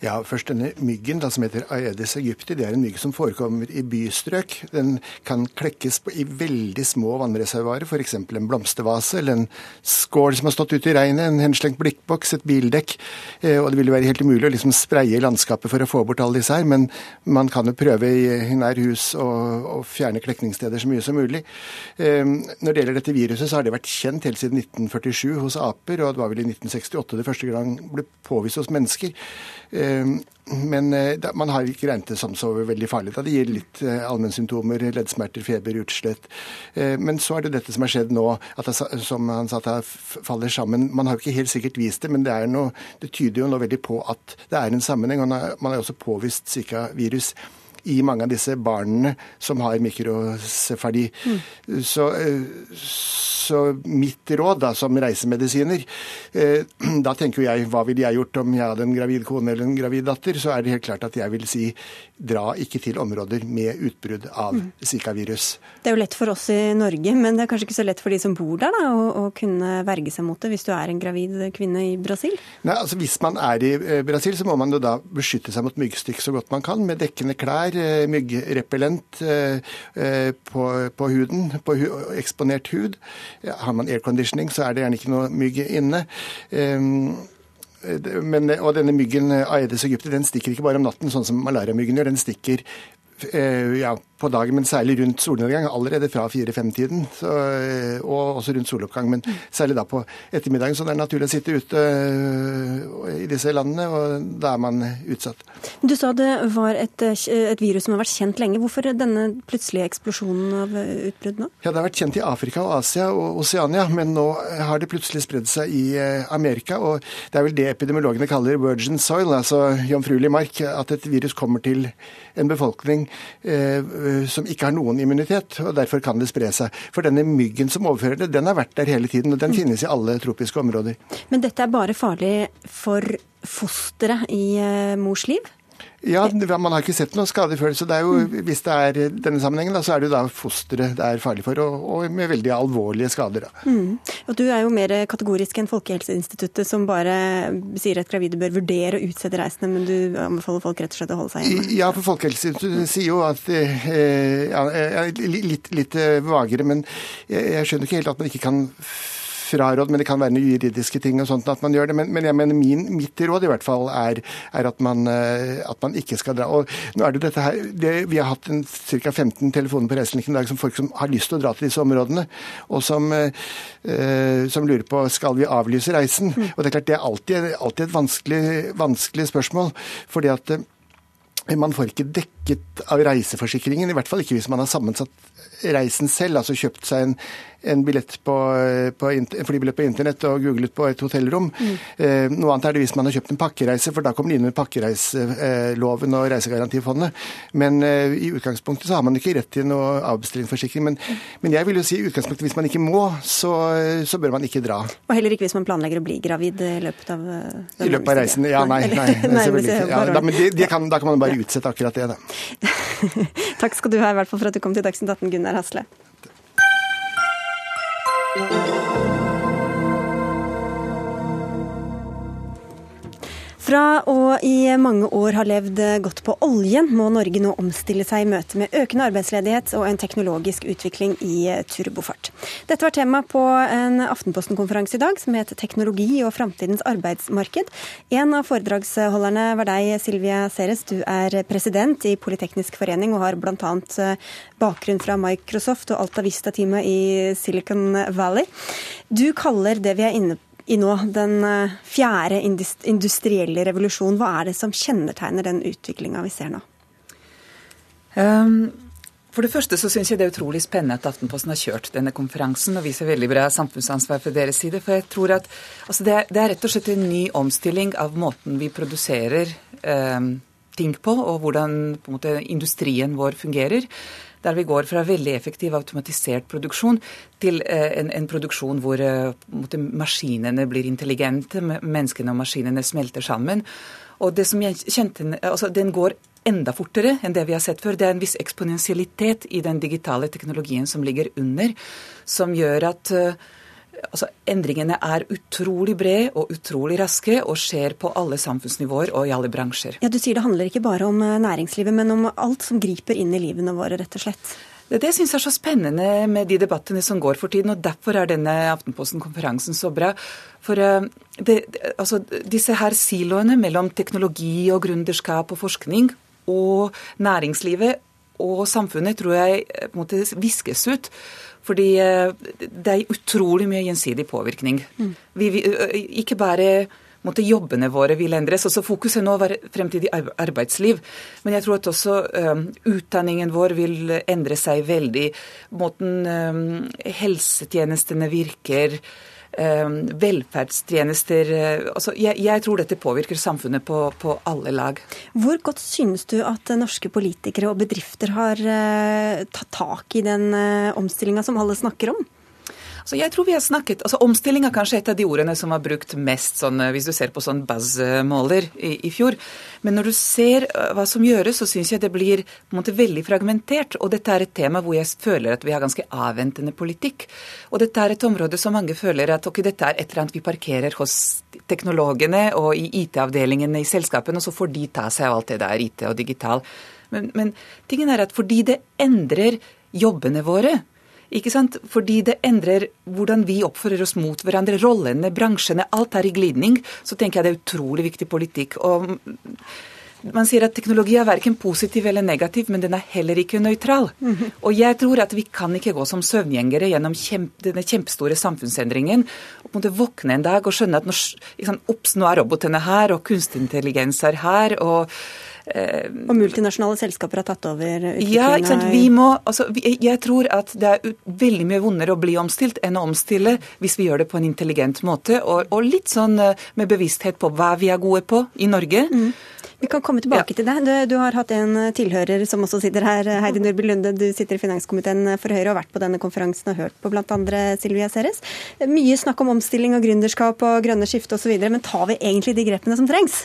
Ja, først denne myggen da, som heter Aedes aegypti. Det er en mygg som forekommer i bystrøk. Den kan klekkes på, i veldig små vannreservoarer, f.eks. en blomstervase eller en skål som har stått ute i regnet, en henslengt blikkboks, et bildekk. Eh, og det ville være helt umulig å liksom spreie landskapet for å få bort alle disse her, men man kan jo prøve i, i nær hus å, fjerne klekningssteder så mye som mulig. Eh, når det gjelder dette viruset, så har det vært kjent helt siden 1947 hos aper, og det var vel i 1968 det første gang ble påvist hos mennesker. Men eh, man har ikke regnet det som så veldig farlig. Da. Det gir litt eh, allmennsymptomer, leddsmerter, feber, utslett. Eh, men så er det dette som har skjedd nå, at det, som han sa, at det faller sammen. Man har jo ikke helt sikkert vist det, men det, noe, det tyder jo nå veldig på at det er en sammenheng. og Man har også påvist Zika-virus i mange av disse barnene som har mikrocefali. Mm. Så, så, mitt råd da, som reisemedisiner, eh, da tenker jeg hva ville jeg gjort om jeg hadde en gravid kone eller en gravid datter? Så er det helt klart at jeg vil si dra ikke til områder med utbrudd av mm. Zika-virus.
Det er jo lett for oss i Norge, men det er kanskje ikke så lett for de som bor der da, å, å kunne verge seg mot det hvis du er en gravid kvinne i Brasil?
Nei, altså Hvis man er i eh, Brasil, så må man jo da beskytte seg mot myggstykk så godt man kan med dekkende klær, eh, myggrepellent eh, på, på huden, på eksponert hud. Har man airconditioning, så er det gjerne ikke noe mygg inne. Men, og denne myggen Aedes aegypti den stikker ikke bare om natten, sånn som malariamyggen gjør. Den stikker Eh, ja, på dagen, men særlig rundt solnedgang. Allerede fra fire-fem-tiden, eh, og også rundt soloppgang. Men særlig da på ettermiddagen. Så det er naturlig å sitte ute eh, i disse landene, og da er man utsatt.
Du sa det var et, et virus som har vært kjent lenge. Hvorfor denne plutselige eksplosjonen av utbrudd nå?
Ja, Det har vært kjent i Afrika og Asia og Oseania, men nå har det plutselig spredd seg i Amerika. Og det er vel det epidemiologene kaller virgin soil, altså jomfruelig mark. At et virus kommer til en befolkning eh, som ikke har noen immunitet, og derfor kan det spre seg. For denne myggen som overfører det, den har vært der hele tiden, og den mm. finnes i alle tropiske områder.
Men dette er bare farlig for fosteret i eh, mors liv?
Ja, man har ikke sett noen skade før. Så det er jo, mm. hvis det er denne sammenhengen, da, så er det jo da fosteret det er farlig for, og, og med veldig alvorlige skader.
Mm. Og Du er jo mer kategorisk enn Folkehelseinstituttet, som bare sier at gravide bør vurdere å utsette reisene, men du anbefaler folk rett og slett å holde seg hjemme?
Ja, for Folkehelseinstituttet sier jo at eh, ja, litt, litt eh, vagere, men jeg, jeg skjønner ikke helt at man ikke kan fraråd, men det kan være noen juridiske ting og sånt at man gjør det. Men, men jeg mener min, mitt råd i hvert fall er, er at, man, eh, at, man, ikke skal dra. Og nå er det dette her, det, Vi har hatt ca. 15 telefoner på Reiselinken i dag som folk som har lyst til å dra til disse områdene, og som, eh, som lurer på skal vi avlyse reisen. Mm. Og det er klart det er alltid, alltid et vanskelig, vanskelig spørsmål. fordi at eh, man får ikke dekket av reiseforsikringen, i hvert fall ikke hvis man har sammensatt reisen selv, altså kjøpt seg en, en, på, på, en flybillett på internett og googlet på et hotellrom. Mm. Eh, noe annet er det hvis man har kjøpt en pakkereise, for da kommer det inn under pakkereiseloven og Reisegarantifondet. Men eh, i utgangspunktet så har man ikke rett til noe avbestillingsforsikring. Men, mm. men, jeg vil jo si i utgangspunktet hvis man ikke må, så, så, bør man ikke dra.
Og heller ikke hvis man planlegger å bli gravid i løpet av
eh, I løpet av reisen? Ja, nei. nei, nei nei, nei Ja, da, men det, det kan, da kan man bare utsette akkurat det, da.
Takk skal du ha i hvert fall for at du kom til Dagsnytt 18, Gunnar Hasle. Fra å i mange år ha levd godt på oljen, må Norge nå omstille seg i møte med økende arbeidsledighet og en teknologisk utvikling i turbofart. Dette var tema på en Aftenposten-konferanse i dag som het 'Teknologi og framtidens arbeidsmarked'. En av foredragsholderne var deg, Silvia Ceres. Du er president i Politeknisk forening og har bl.a. Eh, bakgrunn fra Microsoft og Alta Vista-teamet i Silicon Valley. Du kaller det vi er inne på i nå, den eh, fjerde industrielle revolusjon. Hva er det som kjennetegner den utviklinga vi ser nå?
Um, for det første så syns jeg det er utrolig spennende at Aftenposten har kjørt denne konferansen og viser veldig bra samfunnsansvar fra deres side. For jeg tror at altså det, er, det, er, rett og slett en ny omstilling av måten vi produserer um, ting på, og hvordan måte, industrien vår fungerer. Der vi går fra veldig effektiv automatisert produksjon til uh, en, en, produksjon hvor uh, maskinene blir intelligente, menneskene og maskinene smelter sammen. Og det som jeg kjente, altså Den går enda fortere enn det vi har sett før. Det er en viss eksponentialitet i den digitale teknologien som ligger under, som gjør at uh, altså, endringene er utrolig brede og utrolig raske og skjer på alle samfunnsnivåer og i alle bransjer.
Ja, Du sier det handler ikke bare om eh, næringslivet, men om alt som griper inn i livene våre, rett og slett.
Det, det syns jeg er så spennende med de debattene som går for tiden, og derfor er denne Aftenposten-konferansen så bra. For uh, det, altså, disse her siloene mellom teknologi og gründerskap og forskning og næringslivet og samfunnet tror jeg eh, på en måte viskes ut. Fordi eh, det er utrolig mye gjensidig påvirkning. Mm. Vi, vi, ikke bare måtte jobbene våre vil endres. også Fokuset nå er fremtidig arbeidsliv. Men jeg tror at også um, utdanningen vår vil endre seg veldig. Måten um, helsetjenestene virker velferdstjenester eh, altså jeg, jeg, tror dette påvirker samfunnet på, på, alle lag.
Hvor godt synes du at norske politikere og bedrifter har uh, tatt tak i den omstillinga som alle snakker om?
Så jeg tror vi har snakket, altså Omstilling er kanskje et av de ordene som var brukt mest, sånn, eh, hvis du ser på sånn buzz-måler i, i, fjor. Men når du ser eh, hva som gjøres, så syns jeg det blir på en måte veldig fragmentert. Og dette er et tema hvor jeg føler at vi har ganske avventende politikk. Og dette er et område som mange føler at ok, dette er et eller annet vi parkerer hos teknologene og i IT-avdelingene i selskapene, og så får de ta seg av alt det der IT og digital. Men, men tingen er at fordi det endrer jobbene våre, ikke sant? Fordi det endrer hvordan vi oppfører oss mot hverandre. Rollene, bransjene, alt er i glidning. Så tenker jeg det er utrolig viktig politikk. Og man sier at teknologi er verken positiv eller negativ, men den er heller ikke nøytral. Mm -hmm. Og jeg tror at vi kan ikke gå som søvngjengere gjennom kjempe, denne kjempestore samfunnsendringen og på en måte våkne en dag og skjønne at nå, liksom, ops, nå er robotene her, og kunstig intelligens er her. og
og multinasjonale selskaper har tatt over?
Ja, ikke sant? Vi må, altså, jeg tror at det er veldig mye vondere å bli omstilt enn å omstille hvis vi gjør det på en intelligent måte, og, og litt sånn eh, med bevissthet på hva vi er gode på i Norge. Mm.
Vi kan komme tilbake ja. til det. Du, du, har hatt en tilhører som også sitter her, Heidi Nordby Lunde. Du sitter i finanskomiteen for Høyre og har vært på denne konferansen og hørt på bl.a. Silvia Ceres. Mye snakk om omstilling og gründerskap og grønne skifte osv., men tar vi egentlig de grepene som trengs?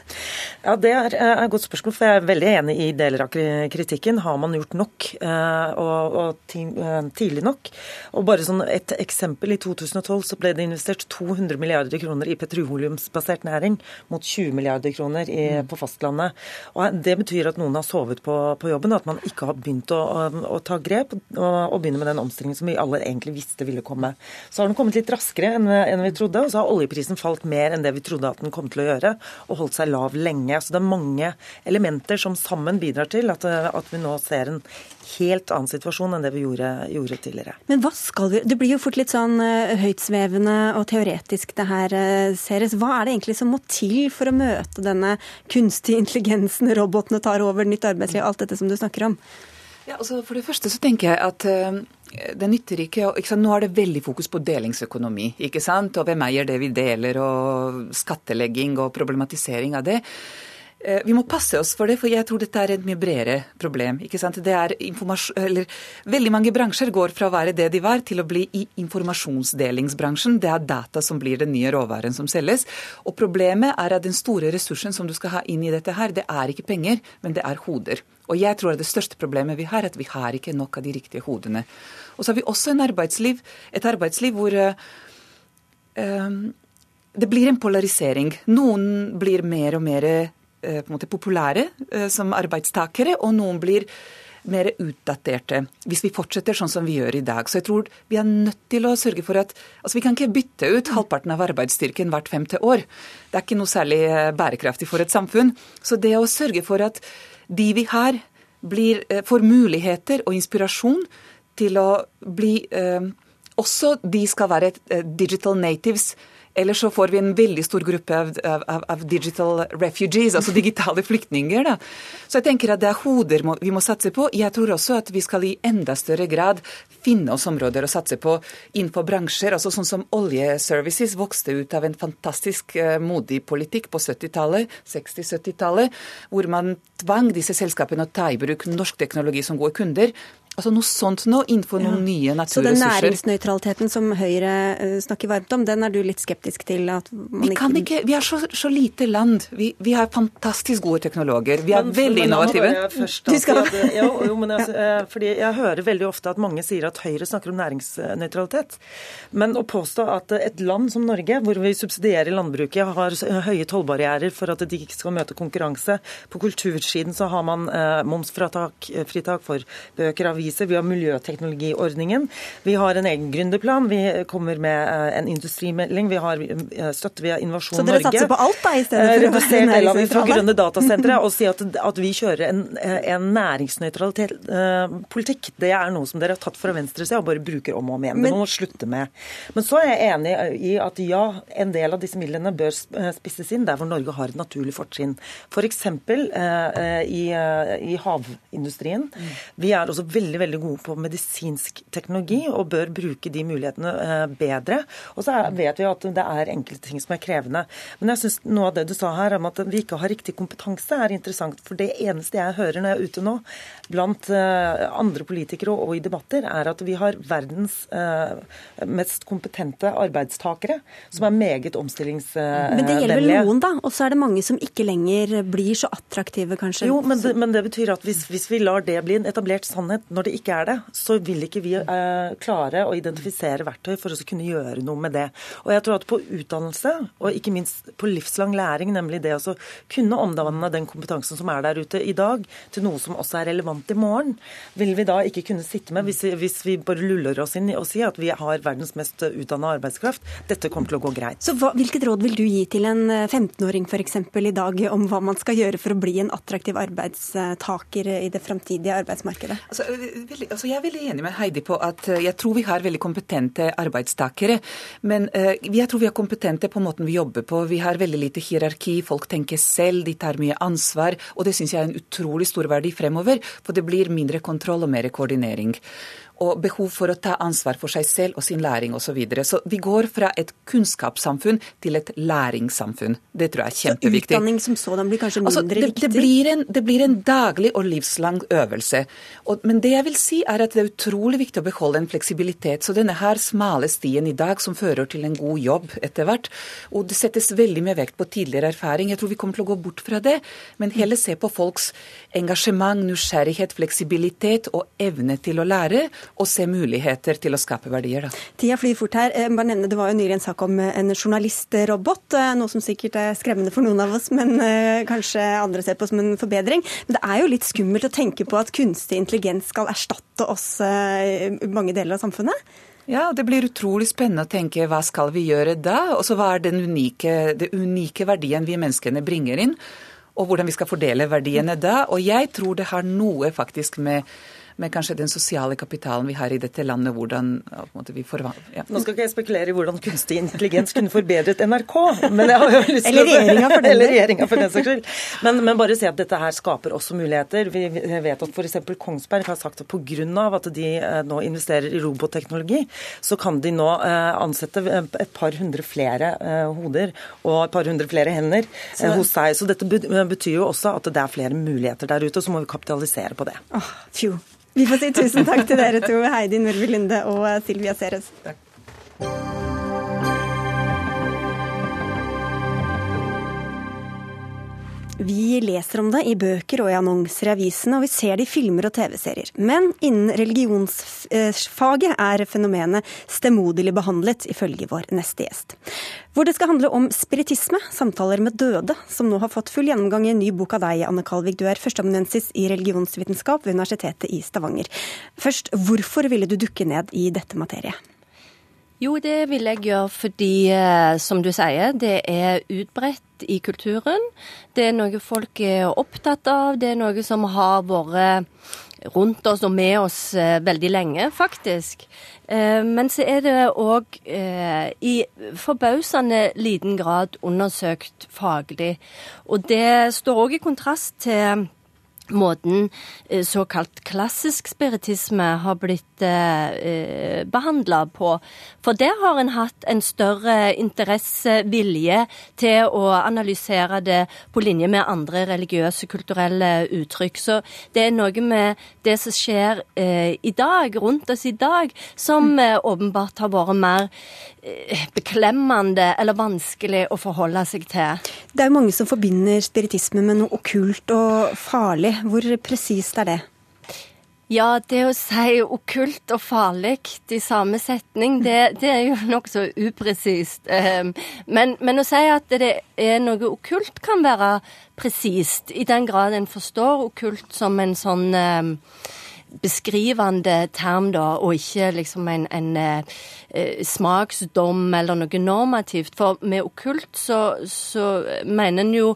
Ja, Det er et godt spørsmål, for jeg er veldig enig i deler av kritikken. Har man gjort nok eh, og, og eh, tidlig nok? Og bare sånn et eksempel. I 2012 så ble det investert 200 milliarder kroner i petroleumsbasert næring mot 20 milliarder kroner i, på fastlandet. Og Det betyr at noen har sovet på, på jobben, og at man ikke har begynt å, å, å ta grep og, og, begynne med den omstillingen som vi alle egentlig visste ville komme. Så har den kommet litt raskere enn, enn vi trodde, og så har oljeprisen falt mer enn det vi trodde at den kom til å gjøre, og holdt seg lav lenge. Så det er mange elementer som sammen bidrar til at, at vi nå ser en helt annen situasjon enn det vi gjorde, gjorde, tidligere.
Men hva skal vi Det blir jo fort litt sånn uh, høytsvevende og teoretisk det her, Seres. Hva er det egentlig som må til for å møte denne kunstige intelligensen, robotene tar over, nytt arbeidsliv, alt dette som du snakker om?
Ja, altså For det første så tenker jeg at uh, det nytter ikke, ikke sant? Nå er det veldig fokus på delingsøkonomi. ikke sant? Og hvem eier det vi deler, og skattlegging og problematisering av det. Eh, vi må passe oss for det, for jeg tror dette er et mye bredere problem. ikke sant? Det er eller, Veldig mange bransjer går fra å være det de var, til å bli i informasjonsdelingsbransjen. Det er data som blir den nye råvaren som selges. Og problemet er at den store ressursen som du skal ha inn i dette her, det er ikke penger, men det er hoder. Og jeg tror det største problemet vi har, er at vi har ikke nok av de riktige hodene. Og så har vi også arbeidsliv, et arbeidsliv hvor uh, det blir en polarisering. Noen blir mer og mer måte populære eh, som arbeidstakere, og noen blir mer utdaterte hvis vi fortsetter sånn som vi gjør i dag. Så jeg tror vi er nødt til å sørge for at altså Vi kan ikke bytte ut halvparten av arbeidsstyrken hvert femte år. Det er ikke noe særlig eh, bærekraftig for et samfunn. Så det å sørge for at de vi har, blir, får muligheter og inspirasjon til å bli eh, Også de skal være digital natives Eller så får vi en veldig stor gruppe av, av, av digital refugees, altså digitale flyktninger. Da. Så jeg tenker at det er hoder vi må satse på. Jeg tror også at vi skal i enda større grad finne oss områder å satse på innenfor bransjer. altså Sånn som oljeservices vokste ut av en fantastisk uh, modig politikk på 70-tallet, 60-70-tallet, hvor man tvang disse selskapene å ta i bruk norsk teknologi som gode kunder. Altså noe sånt nå innenfor noen nye naturressurser. Så
den næringsnøytraliteten som Høyre eh, snakker varmt om, den er du litt skeptisk til?
at man vi kan ikke, Vi er så, så lite land. Vi, vi, har fantastisk gode teknologer. Vi er men, veldig men, innovative.
du skal... At, ja, jo, men jeg, eh, fordi jeg hører veldig ofte at mange sier at Høyre snakker om næringsnøytralitet. Men å påstå at et land som Norge, hvor vi subsidierer landbruket, har høye tollbarrierer for at de ikke skal møte konkurranse På kultursiden så har man eh, momsfritak for bøker, aviser aviser, vi har miljøteknologiordningen. Vi har en egen gründerplan, vi kommer med eh, en industrimelding, vi har eh, støtte via Innovasjon
Norge. Så dere
Norge.
satser på alt, da, i stedet for
å være næringsnøytrale? fra grønne datasentre og si at, at vi kjører en, en næringsnøytral politikk. Det er noe som dere har tatt fra venstresida og bare bruker om og om igjen. Det må man slutte med. Men så er jeg enig i at ja, en del av disse midlene bør spisses inn der hvor Norge har et naturlig fortrinn. F.eks. For eh, i, i havindustrien. Mm. Vi er også veldig veldig veldig gode på medisinsk teknologi og bør bruke de mulighetene eh, bedre. Og så vet vi at det er enkelte ting som er krevende. Men jeg syns noe av det du sa her om at vi ikke har riktig kompetanse, er interessant. For det eneste jeg hører når jeg er ute nå, blant eh, andre politikere og i debatter, er at vi har verdens eh, mest kompetente arbeidstakere, som er meget omstillingsvennlige.
Men det gjelder vel noen, da? Og så er det mange som ikke lenger blir så attraktive, kanskje?
Jo, men det, men det betyr at hvis, hvis vi lar det bli en etablert sannhet når det ikke er det, så vil ikke vi eh, klare å identifisere verktøy for å kunne gjøre noe med det. Og jeg tror at på utdannelse, og ikke minst på livslang læring, nemlig det å kunne omdanne den kompetansen som er der ute i dag, til noe som også er relevant i morgen, vil vi da ikke kunne sitte med hvis vi, hvis vi bare luller oss inn og sier at vi har verdens mest utdanna arbeidskraft. Dette kommer til å gå greit.
Så hva, Hvilket råd vil du gi til en 15-åring eh, f.eks. i dag om hva man skal gjøre for å bli en attraktiv arbeidstaker i det framtidige arbeidsmarkedet?
Altså, veldig, altså jeg er veldig enig med Heidi på at eh, jeg tror vi har veldig kompetente arbeidstakere. Men uh, jeg tror vi er kompetente på måten vi jobber på. Vi har veldig lite hierarki, folk tenker selv, de tar mye ansvar. Og det syns jeg er en utrolig stor verdi fremover, for det blir mindre kontroll og mer koordinering og behov for å ta ansvar for seg selv og sin læring osv. Så, videre. så vi går fra et kunnskapssamfunn til et læringssamfunn. Det tror jeg er kjempeviktig.
Så utdanning som sådan blir kanskje mindre altså,
det,
viktig?
Det blir, en, det blir, en, daglig og livslang øvelse. Og, men det jeg vil si er at det er utrolig viktig å beholde en fleksibilitet. Så denne her smale stien i dag som fører til en god jobb etter hvert, og det settes veldig mye vekt på tidligere erfaring. Jeg tror vi kommer til å gå bort fra det, men heller se på folks engasjement, nysgjerrighet, fleksibilitet og evne til å lære og se muligheter til å skape verdier. Da.
Tida flyr fort her. Bare nevne, Det var jo nylig en sak om eh, en journalistrobot, eh, noe som sikkert er skremmende for noen av oss, men eh, kanskje andre ser på som en forbedring. Men det er jo litt skummelt å tenke på at kunstig intelligens skal erstatte oss i mange deler av samfunnet?
Ja, det blir utrolig spennende å tenke hva skal vi gjøre da? Og så hva er den unike, det unike verdien vi menneskene bringer inn? Og hvordan vi skal fordele verdiene da. Og jeg tror det har noe faktisk med med kanskje den sosiale kapitalen vi har i dette landet, hvordan vi forvandler
ja. Nå skal ikke jeg spekulere i hvordan kunstig intelligens kunne forbedret NRK, men jeg har jo lyst
til Eller regjeringa for,
den saks skyld. Men, men, bare si at dette her skaper også muligheter. Vi vet at f.eks. Kongsberg har sagt at pga. at de eh, nå investerer i robotteknologi, så kan de nå eh, ansette et par hundre flere eh, hoder og et par hundre flere hender hos seg. Så dette betyr jo også at det er flere muligheter der ute, og så må vi kapitalisere på det.
Oh, vi får si tusen takk til dere to, Heidi Nordby Lunde og Silvia Ceres. Takk. Vi leser om det i bøker og i annonser i avisene, og vi ser det i filmer og TV-serier. Men innen religionsfaget er fenomenet stemoderlig behandlet, ifølge vår neste gjest. Hvor det skal handle om spiritisme, samtaler med døde, som nå har fått full gjennomgang i en ny bok av deg, Anne Kalvik. Du er førsteamanuensis i religionsvitenskap ved Universitetet i Stavanger. Først, hvorfor ville du dukke ned i dette materiet?
Jo, det vil jeg gjøre fordi, eh, som du sier, det er utbredt i kulturen. Det er noe folk er opptatt av. Det er noe som har vært rundt oss og med oss veldig lenge, faktisk. Men så er det òg i forbausende liten grad undersøkt faglig. Og det står òg i kontrast til måten eh, såkalt klassisk spiritisme har blitt eh, eh behandla på. For der har en hatt en større interesse, vilje, til å analysere det på linje med andre religiøse, kulturelle uttrykk. Så det er noe med det som skjer eh, i dag, rundt oss i dag, som eh, åpenbart har vært mer eh, beklemmende eller vanskelig å forholde seg til.
Det er jo mange som forbinder spiritisme med noe okkult og farlig. Hvor presist er det?
Ja, det å si okkult og farlig i samme setning, det, det er jo nokså upresist. Ehm, men, men, å si at det er noe okkult kan være presist, i den grad en forstår okkult som en sånn ehm, beskrivende term, da, og ikke liksom en, en eh, smaksdom eller noe normativt. For med okkult så, så mener en jo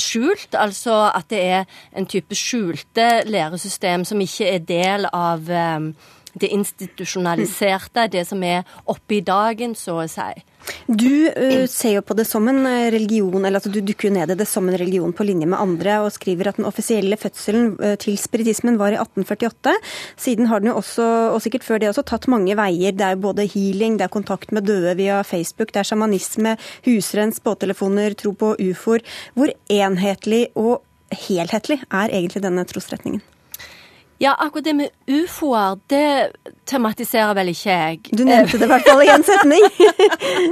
skjult, altså at det er en type skjulte læresystem som ikke er del av um, det institusjonaliserte, det som er oppe i dagen, så å si.
Du uh, ser jo på det som en eh, religion, eller altså du dukker jo ned i det som en religion på linje med andre, og skriver at den offisielle fødselen uh, til spiritismen var i 1848. Siden har den jo også, og sikkert før det også, tatt mange veier. Det er jo både healing, det er kontakt med døde via Facebook, det er sjamanisme, husrens, båttelefoner, tro på ufoer. Hvor enhetlig og helhetlig er egentlig denne trosretningen?
Ja, akkurat det med ufoer, det tematiserer vel ikke jeg.
Du nevnte det i hvert fall i én setning.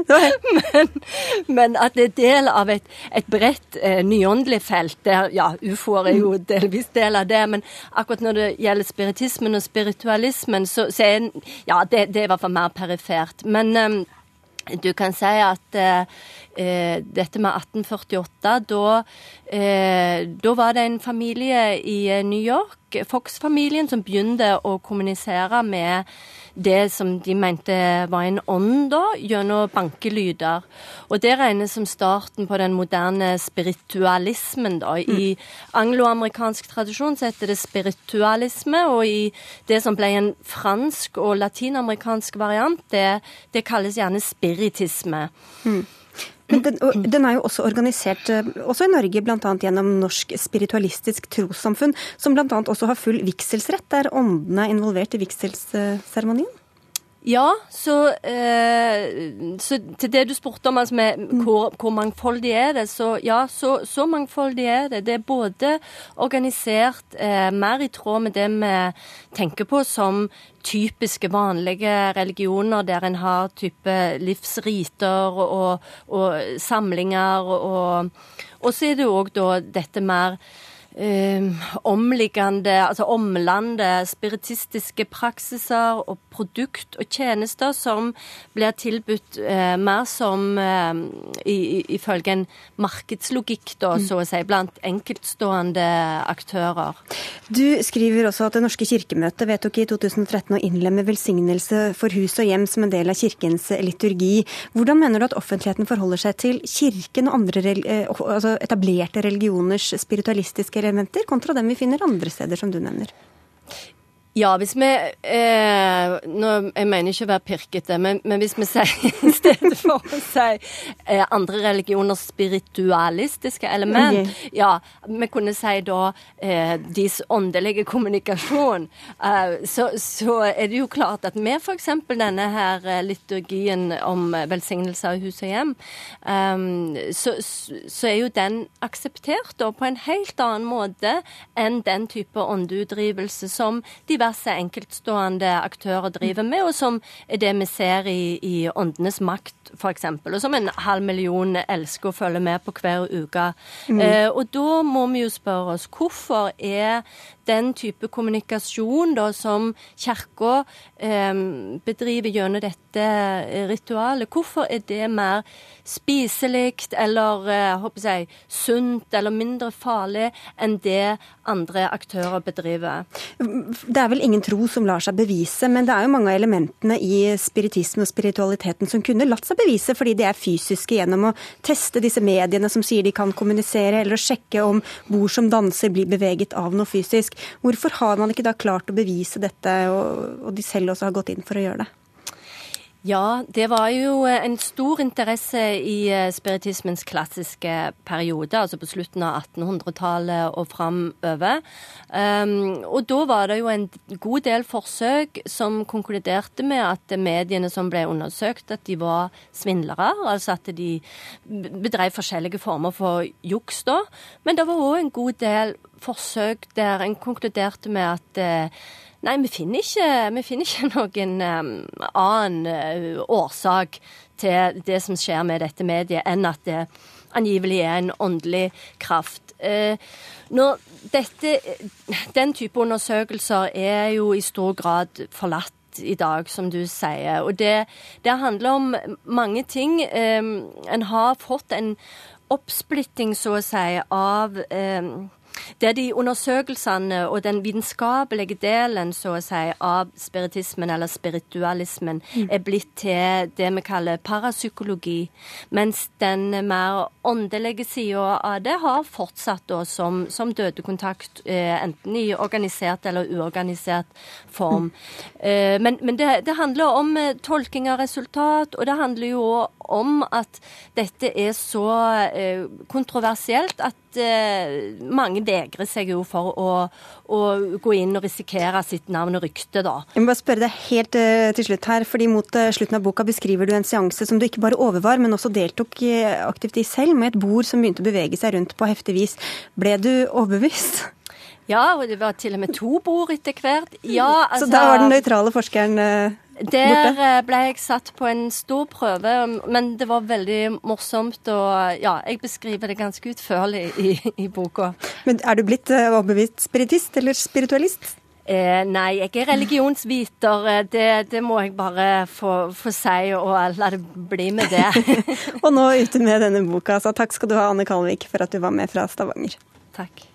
men, men, at det er del av et, et bredt eh, nyåndelig felt, der ja, ufoer er jo mm. delvis del av det, men akkurat når det gjelder spiritismen og spiritualismen, så, så er ja, det, det er i hvert fall mer perifert. Men eh, du kan si at eh, eh dette med 1848, da, eh, da var det en familie i eh, New York Fox-familien som begynte å kommunisere med det som de mente var en ånd, da, gjennom bankelyder. Og det regnes som starten på den moderne spiritualismen, da. I mm. angloamerikansk tradisjon så heter det spiritualisme, og i det som ble en fransk og latinamerikansk variant, det, det kalles gjerne spiritisme. Mm.
Men den, den, er jo også organisert eh, også i Norge, bl.a. gjennom Norsk spiritualistisk trossamfunn, som bl.a. også har full vigselsrett, der åndene er involvert i vigselsseremonien?
Ja, så, eh, så, til det du spurte om, altså med hvor, hvor, mangfoldig er det, så ja, så, så, mangfoldig er det. Det er både organisert eh, mer i tråd med det vi tenker på som typiske, vanlige religioner, der en har type livsriter og, og samlinger, og, og så er det òg da dette mer eh, omliggende, altså omlande spiritistiske praksiser og produkt og tjenester som blir tilbudt eh, mer som eh, ifølge en markedslogikk, da, mm. så å si, blant enkeltstående aktører.
Du skriver også at Det norske kirkemøtet vedtok i 2013 å innlemme velsignelse for hus og hjem som en del av kirkens liturgi. Hvordan mener du at offentligheten forholder seg til kirken og andre eh, altså etablerte religioners spiritualistiske elementer, kontra dem vi finner andre steder, som du nevner?
Ja, hvis vi eh, nå, Jeg mener ikke å være pirkete, men, men hvis vi sier i stedet for å si eh, andre religioners spiritualistiske element okay. Ja, vi kunne si da eh, deres åndelige kommunikasjon. Eh, så, så, er det jo klart at med f.eks. denne her eh, liturgien om velsignelse av hus og hjem, eh, så, så, er jo den akseptert da på en helt annen måte enn den type åndeutdrivelse som de diverse enkeltstående aktører driver med, og som er det vi ser i, i Åndenes makt, f.eks., og som en halv million elsker å følge med på hver uke. Mm. Eh, og da må vi jo spørre oss hvorfor er den type kommunikasjon da, som Kirka eh, bedriver gjennom dette ritualet, hvorfor er det mer spiselig eller eh, håper jeg, sunt eller mindre farlig enn det andre aktører bedriver?
Det er vel ingen tro som lar seg bevise, men det er jo mange av elementene i spiritisme og spiritualiteten som kunne latt seg bevise, fordi de er fysiske gjennom å teste disse mediene som sier de kan kommunisere, eller å sjekke om bord som danser blir beveget av noe fysisk. Hvorfor har man ikke da klart å bevise dette, og de selv også har gått inn for å gjøre det?
Ja, det var jo eh, en stor interesse i eh, spiritismens klassiske periode, altså på slutten av 1800-tallet og framover. Um, og da var det jo en god del forsøk som konkluderte med at mediene som ble undersøkt, at de var svindlere. Altså at de bedrev forskjellige former for juks da. Men det var òg en god del forsøk der en konkluderte med at uh, Nei, vi finner ikke, vi finner ikke noen um, annen uh, årsak til det som skjer med dette mediet, enn at det angivelig er en åndelig kraft. Uh, når dette, den type undersøkelser er jo i stor grad forlatt i dag, som du sier. Og det, det handler om mange ting. Um, en har fått en oppsplitting, så å si, av um, der de undersøkelsene og den vitenskapelige delen så å si, av spiritismen eller spiritualismen mm. er blitt til det vi kaller parapsykologi, mens den mer åndelige sida av det har fortsatt da, som, som dødekontakt, eh, enten i organisert eller uorganisert form. Mm. Eh, men, men det, det, handler om eh, tolking av resultat, og det handler jo om at dette er så eh, kontroversielt at eh, mange vegrer seg jo for å, å, gå inn og risikere sitt navn og rykte, da.
Jeg må bare spørre deg helt uh, til slutt her, fordi mot slutten av boka beskriver du en seanse som du ikke bare overvar, men også deltok aktivt i selv, med et bord som begynte å bevege seg rundt på heftig vis. Ble du overbevist?
Ja, og det var til og med to bord etter hvert. Ja,
altså, Så da var den nøytrale forskeren
der eh, ble jeg satt på en stor prøve, men det var veldig morsomt. Og ja, jeg beskriver det ganske utførlig i, i boka.
Men er du blitt eh, overbevist spiritist eller spiritualist?
Eh, nei, jeg er religionsviter. Eh, det, det må jeg bare få, få, si, og la det bli med det.
og nå ute med denne boka, så takk skal du ha, Anne Kalvik, for at du var med fra Stavanger.
Takk.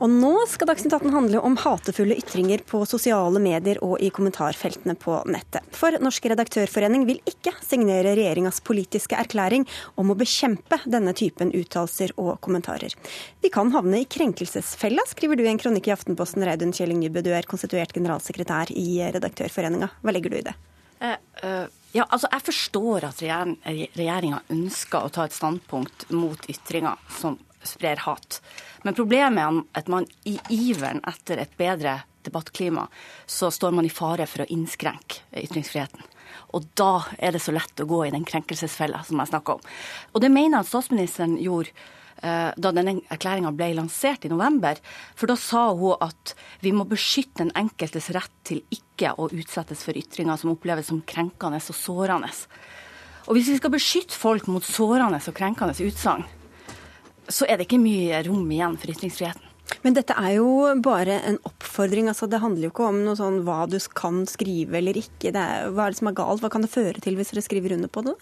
Og nå skal Dagsnytt 18 handle om hatefulle ytringer på sosiale medier og i kommentarfeltene på nettet. For Norsk redaktørforening vil ikke signere regjeringas politiske erklæring om å bekjempe denne typen uttalelser og kommentarer. Vi kan havne i krenkelsesfella, skriver du i en kronikk i Aftenposten, Reidun Kjelling Nybø. Du er konstituert generalsekretær i Redaktørforeninga. Hva legger du i det?
Uh, uh, ja, altså Jeg forstår at regjeringa ønsker å ta et standpunkt mot ytringer som sprer hat. Men problemet er at man i iveren etter et bedre debattklima, så står man i fare for å innskrenke ytringsfriheten. Og da er det så lett å gå i den krenkelsesfella som jeg snakka om. Og det mener jeg at statsministeren gjorde eh, da denne erklæringa ble lansert i november. For da sa hun at vi må beskytte den enkeltes rett til ikke å utsettes for ytringer som oppleves som krenkende og sårende. Og hvis vi skal beskytte folk mot sårende og krenkende utsagn, så er det ikke mye rom igjen for ytringsfriheten.
Men dette er jo bare en oppfordring. altså Det handler jo ikke om noe sånn hva du kan skrive eller ikke. Er, hva er det som er galt? Hva kan det føre til hvis dere skriver under på det?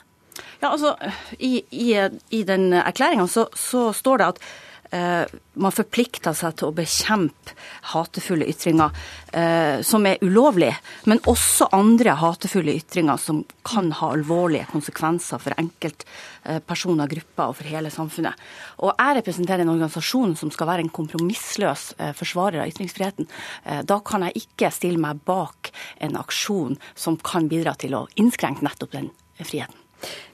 Ja, altså, I, i, i den erklæringa så, så står det at man forplikter seg til å bekjempe hatefulle ytringer eh, som er ulovlige, men også andre hatefulle ytringer som kan ha alvorlige konsekvenser for enkeltpersoner, grupper og for hele samfunnet. Og Jeg representerer en organisasjon som skal være en kompromissløs eh, forsvarer av ytringsfriheten. Da kan jeg ikke stille meg bak en aksjon som kan bidra til å innskrenke nettopp den friheten.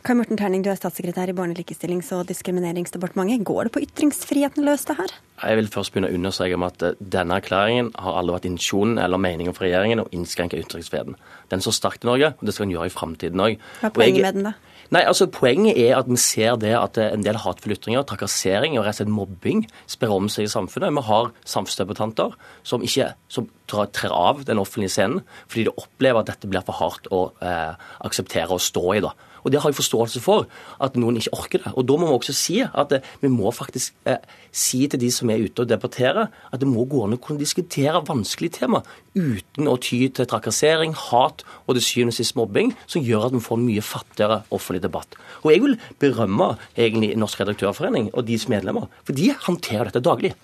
Kai Morten Terning, du er statssekretær i Barne-, likestillings- og diskrimineringsdepartementet. Går det på ytringsfriheten løs, det her?
Jeg vil først begynne å understreke om at eh, denne erklæringen har aldri vært intensjonen eller meningen for regjeringen å innskrenke ytringsfriheten. Den står sterkt i Norge, og det skal den gjøre i framtiden òg.
Hva er poenget med den, da?
Nei, altså Poenget er at vi ser det at en del hatefulle ytringer, trakassering og rett og slett mobbing sprer om seg i samfunnet. Vi har samfunnsdebattanter som ikke som trer av den offentlige scenen fordi de opplever at dette blir for hardt å eh, akseptere og stå i. da. Og Det har jeg forståelse for, at noen ikke orker det. Og Da må vi også si at eh, vi må faktisk eh, si til de som er ute og debatterer, at det må gå an å kunne diskutere vanskelige tema uten å ty til trakassering, hat og til syvende og sist mobbing, som gjør at vi får en mye fattigere offentlig debatt. Og Jeg vil berømme egentlig Norsk redaktørforening og deres medlemmer, for de håndterer dette daglig.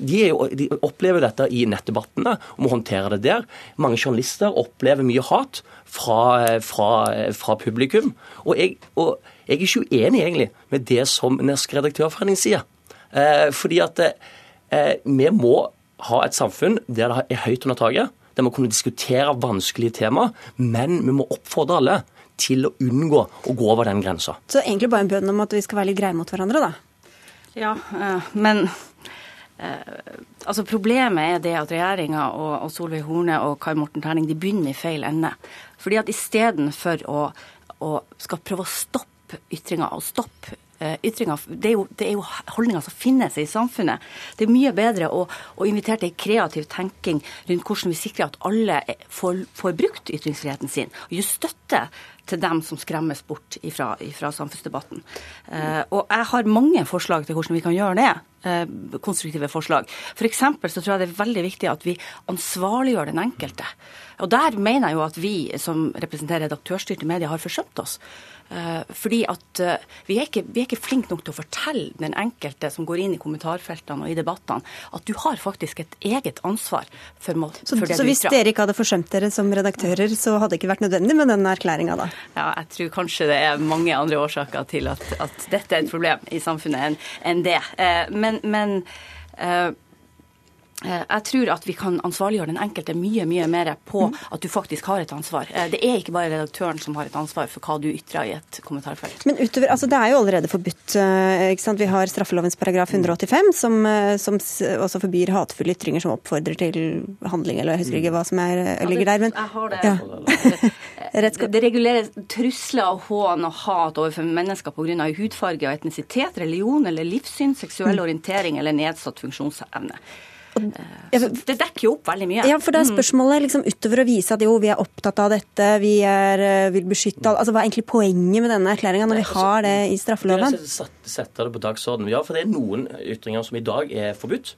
De, jo, de, opplever dette i nettdebattene og må håndtere det der. Mange journalister opplever mye hat fra, fra, fra publikum. Og jeg, og jeg, er ikke uenig egentlig med det som Norsk redaktørforening sier. Eh, fordi at eh, vi må ha et samfunn der det er høyt under taket, der vi kunne diskutere vanskelige tema, men vi må oppfordre alle til å unngå å gå over den grensa.
Så egentlig bare en bønn om at vi skal være litt greie mot hverandre, da?
Ja, eh, men eh, altså Problemet er det at regjeringa og, Solveig Horne og Kai Morten Terning de begynner i feil ende. Fordi at istedenfor å, å skal prøve å stoppe ytringer og stoppe ytringer. Det er, jo, det er jo holdninger som finnes i samfunnet. Det er mye bedre å, å invitere til kreativ tenking rundt hvordan vi sikrer at alle får, får brukt ytringsfriheten sin. Og gi støtte til dem som skremmes bort ifra, ifra samfunnsdebatten. Eh, og jeg har mange forslag til hvordan vi kan gjøre det. Eh, konstruktive forslag. F.eks. så tror jeg det er veldig viktig at vi ansvarliggjør den enkelte. Og der mener jeg jo at vi som representerer redaktørstyrte medier, har forsømt oss. Eh, fordi at eh, vi er, ikke, vi er ikke flinke nok til å fortelle den enkelte som går inn i kommentarfeltene og i debattene, at du har faktisk et eget ansvar for, må,
så,
for det
så
du
hvis dere ikke hadde forsømt dere som redaktører, så hadde det ikke vært nødvendig med den erklæringa da?
Ja, jeg tror kanskje det er mange andre årsaker til at, at dette er et problem i samfunnet enn enn det. Eh, Men, men jeg tror at vi kan ansvarliggjøre den enkelte mye mye mer på
Mm.
at du faktisk har et ansvar. Eh, Det er ikke bare redaktøren som har et ansvar for hva du ytrer i et kommentarfelt.
Men utover, altså Det er jo allerede forbudt. eh, ikke sant? Vi har straffelovens paragraf 185 som, eh, som også forbyr hatefulle ytringer som oppfordrer til handling, eller jeg husker ikke hva som er, eh, ligger der. Men,
Jeg har det.
Ja.
Det, det regulerer trusler og hån og hat overfor mennesker pga. hudfarge og etnisitet, religion eller livssyn, seksuell
Mm.
orientering eller nedsatt funksjonsevne. Eh, Så det dekker jo opp veldig mye.
Ja, for det er
Mm.
spørsmålet liksom, utover å vise at jo, vi er opptatt av dette, vi er, eh, vil beskytte alle Altså hva er egentlig poenget med denne erklæringa når vi har det i straffeloven?
Vil sette det på dagsordenen. Ja, for det er noen ytringer som i dag er forbudt,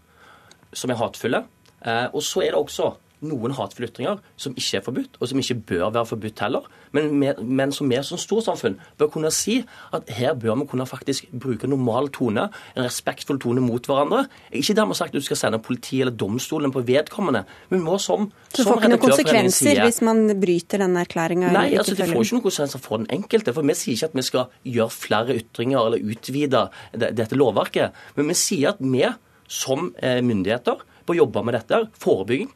som er hatefulle. Eh, og så er det også noen hatefulle ytringer som ikke er forbudt, og som ikke bør være forbudt heller. Men, men som vi som storsamfunn bør kunne si at her bør vi kunne faktisk bruke normal tone, en respektfull tone mot hverandre. Ikke dermed sagt at du skal sende politi eller domstolen på vedkommende, men må som,
Så får ikke noen konsekvenser hvis man bryter denne erklæringa?
Nei, altså det får ikke noen konsekvenser for den enkelte. For vi sier ikke at vi skal gjøre flere ytringer eller utvide dette lovverket. Men vi sier at vi som eh, myndigheter bør jobbe med dette. Forebygging.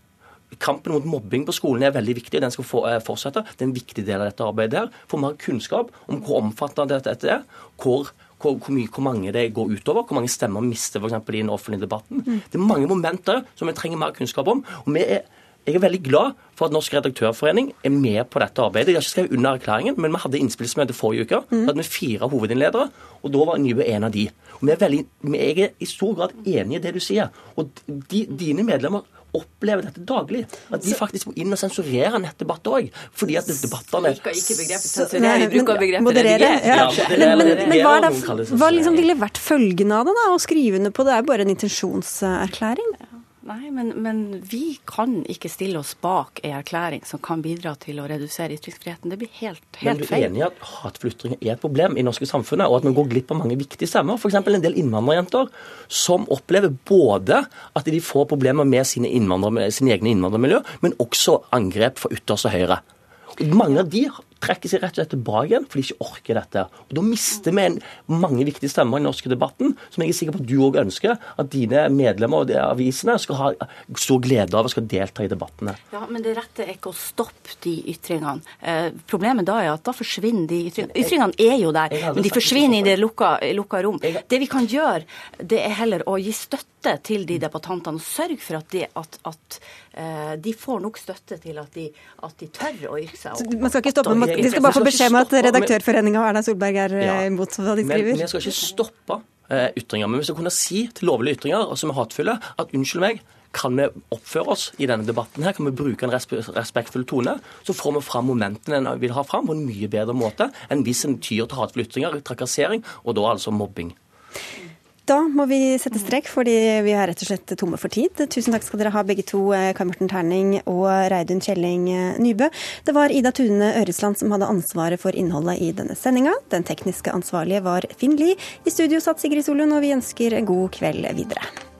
Kampen mot mobbing på skolen er veldig viktig. Den skal eh, fortsette. Det er en viktig del av dette arbeidet. her. Få mer kunnskap om hvor omfattende dette, er. Hvor, hvor, hvor, mye, hvor mange det går utover. Hvor mange stemmer mister for eksempel, i den offentlige debatten. Det er mange momenter som vi trenger mer kunnskap om. og er jeg er veldig glad for at Norsk redaktørforening er med på dette arbeidet. Jeg har ikke skrevet under erklæringen, men vi hadde innspillsmøte forrige uke. Da hadde vi fire hovedinnledere, og da var Nybø en av de. Og vi er veldig, jeg er i stor grad enig i det du sier. Og de, dine medlemmer opplever dette daglig. At de faktisk må inn og sensurere nettdebatt òg. Fordi at debattene
Bruker ikke begrepet sensurere, vi bruker begrepet
moderere,
redigere.
ja.
Ja,
Men, men, men hva,
noen kaller
det,
det
hva liksom ville vært følgende av det, da? Å skrive under på det er bare en intensjonserklæring.
Nei, men, men vi kan ikke stille oss bak en erklæring som kan bidra til å redusere ytringsfriheten. Det blir helt,
feil.
Men
du er enig i at hatefulle er et problem i norske samfunnet, og at vi går glipp av mange viktige stemmer? F.eks. en del innvandrerjenter som opplever både at de får problemer med sine, innvandrer- sine egne innvandrermiljø, men også angrep fra ytterste høyre. Mange av de trekker seg rett og slett tilbake igjen fordi de ikke orker dette. Og Da mister vi en, mange viktige stemmer i den norske debatten, som jeg er sikker på at du òg ønsker at dine medlemmer og de avisene skal ha stor glede av og skal delta i debattene.
Ja, Men det rette er ikke å stoppe de ytringene. Eh, problemet da er at da forsvinner de ytringene. Ytringene er jo der, men de forsvinner i det lukka, lukka rom. Det vi kan gjøre, det er heller å gi støtte til de debattantene. og Sørge for at, de, at, at eh, de får nok støtte til at de, at de tør å ytre seg.
Man skal ikke stoppe, de skal bare få beskjed om at Redaktørforeninga og Erna Solberg er
Ja.
eh, imot hva de skriver.
Men vi skal ikke stoppe eh, ytringer. Men vi skal kunne si til lovlige ytringer som er hatefulle, at unnskyld meg, kan vi oppføre oss i denne debatten her? Kan vi bruke en respektfull tone? Så får vi fram momentene en vil ha fram på en mye bedre måte enn hvis en tyr til hatefulle ytringer, trakassering og da altså mobbing.
Da må vi sette strek, fordi vi er rett og slett tomme for tid. Tusen takk skal dere ha begge to, eh, Kai Morten Terning og Reidun Kjelling eh, Nybø. Det var Ida Tune Øresland som hadde ansvaret for innholdet i denne sendinga. Den tekniske ansvarlige var Finn Lie. I studio satt Sigrid Solund, og vi ønsker god kveld videre.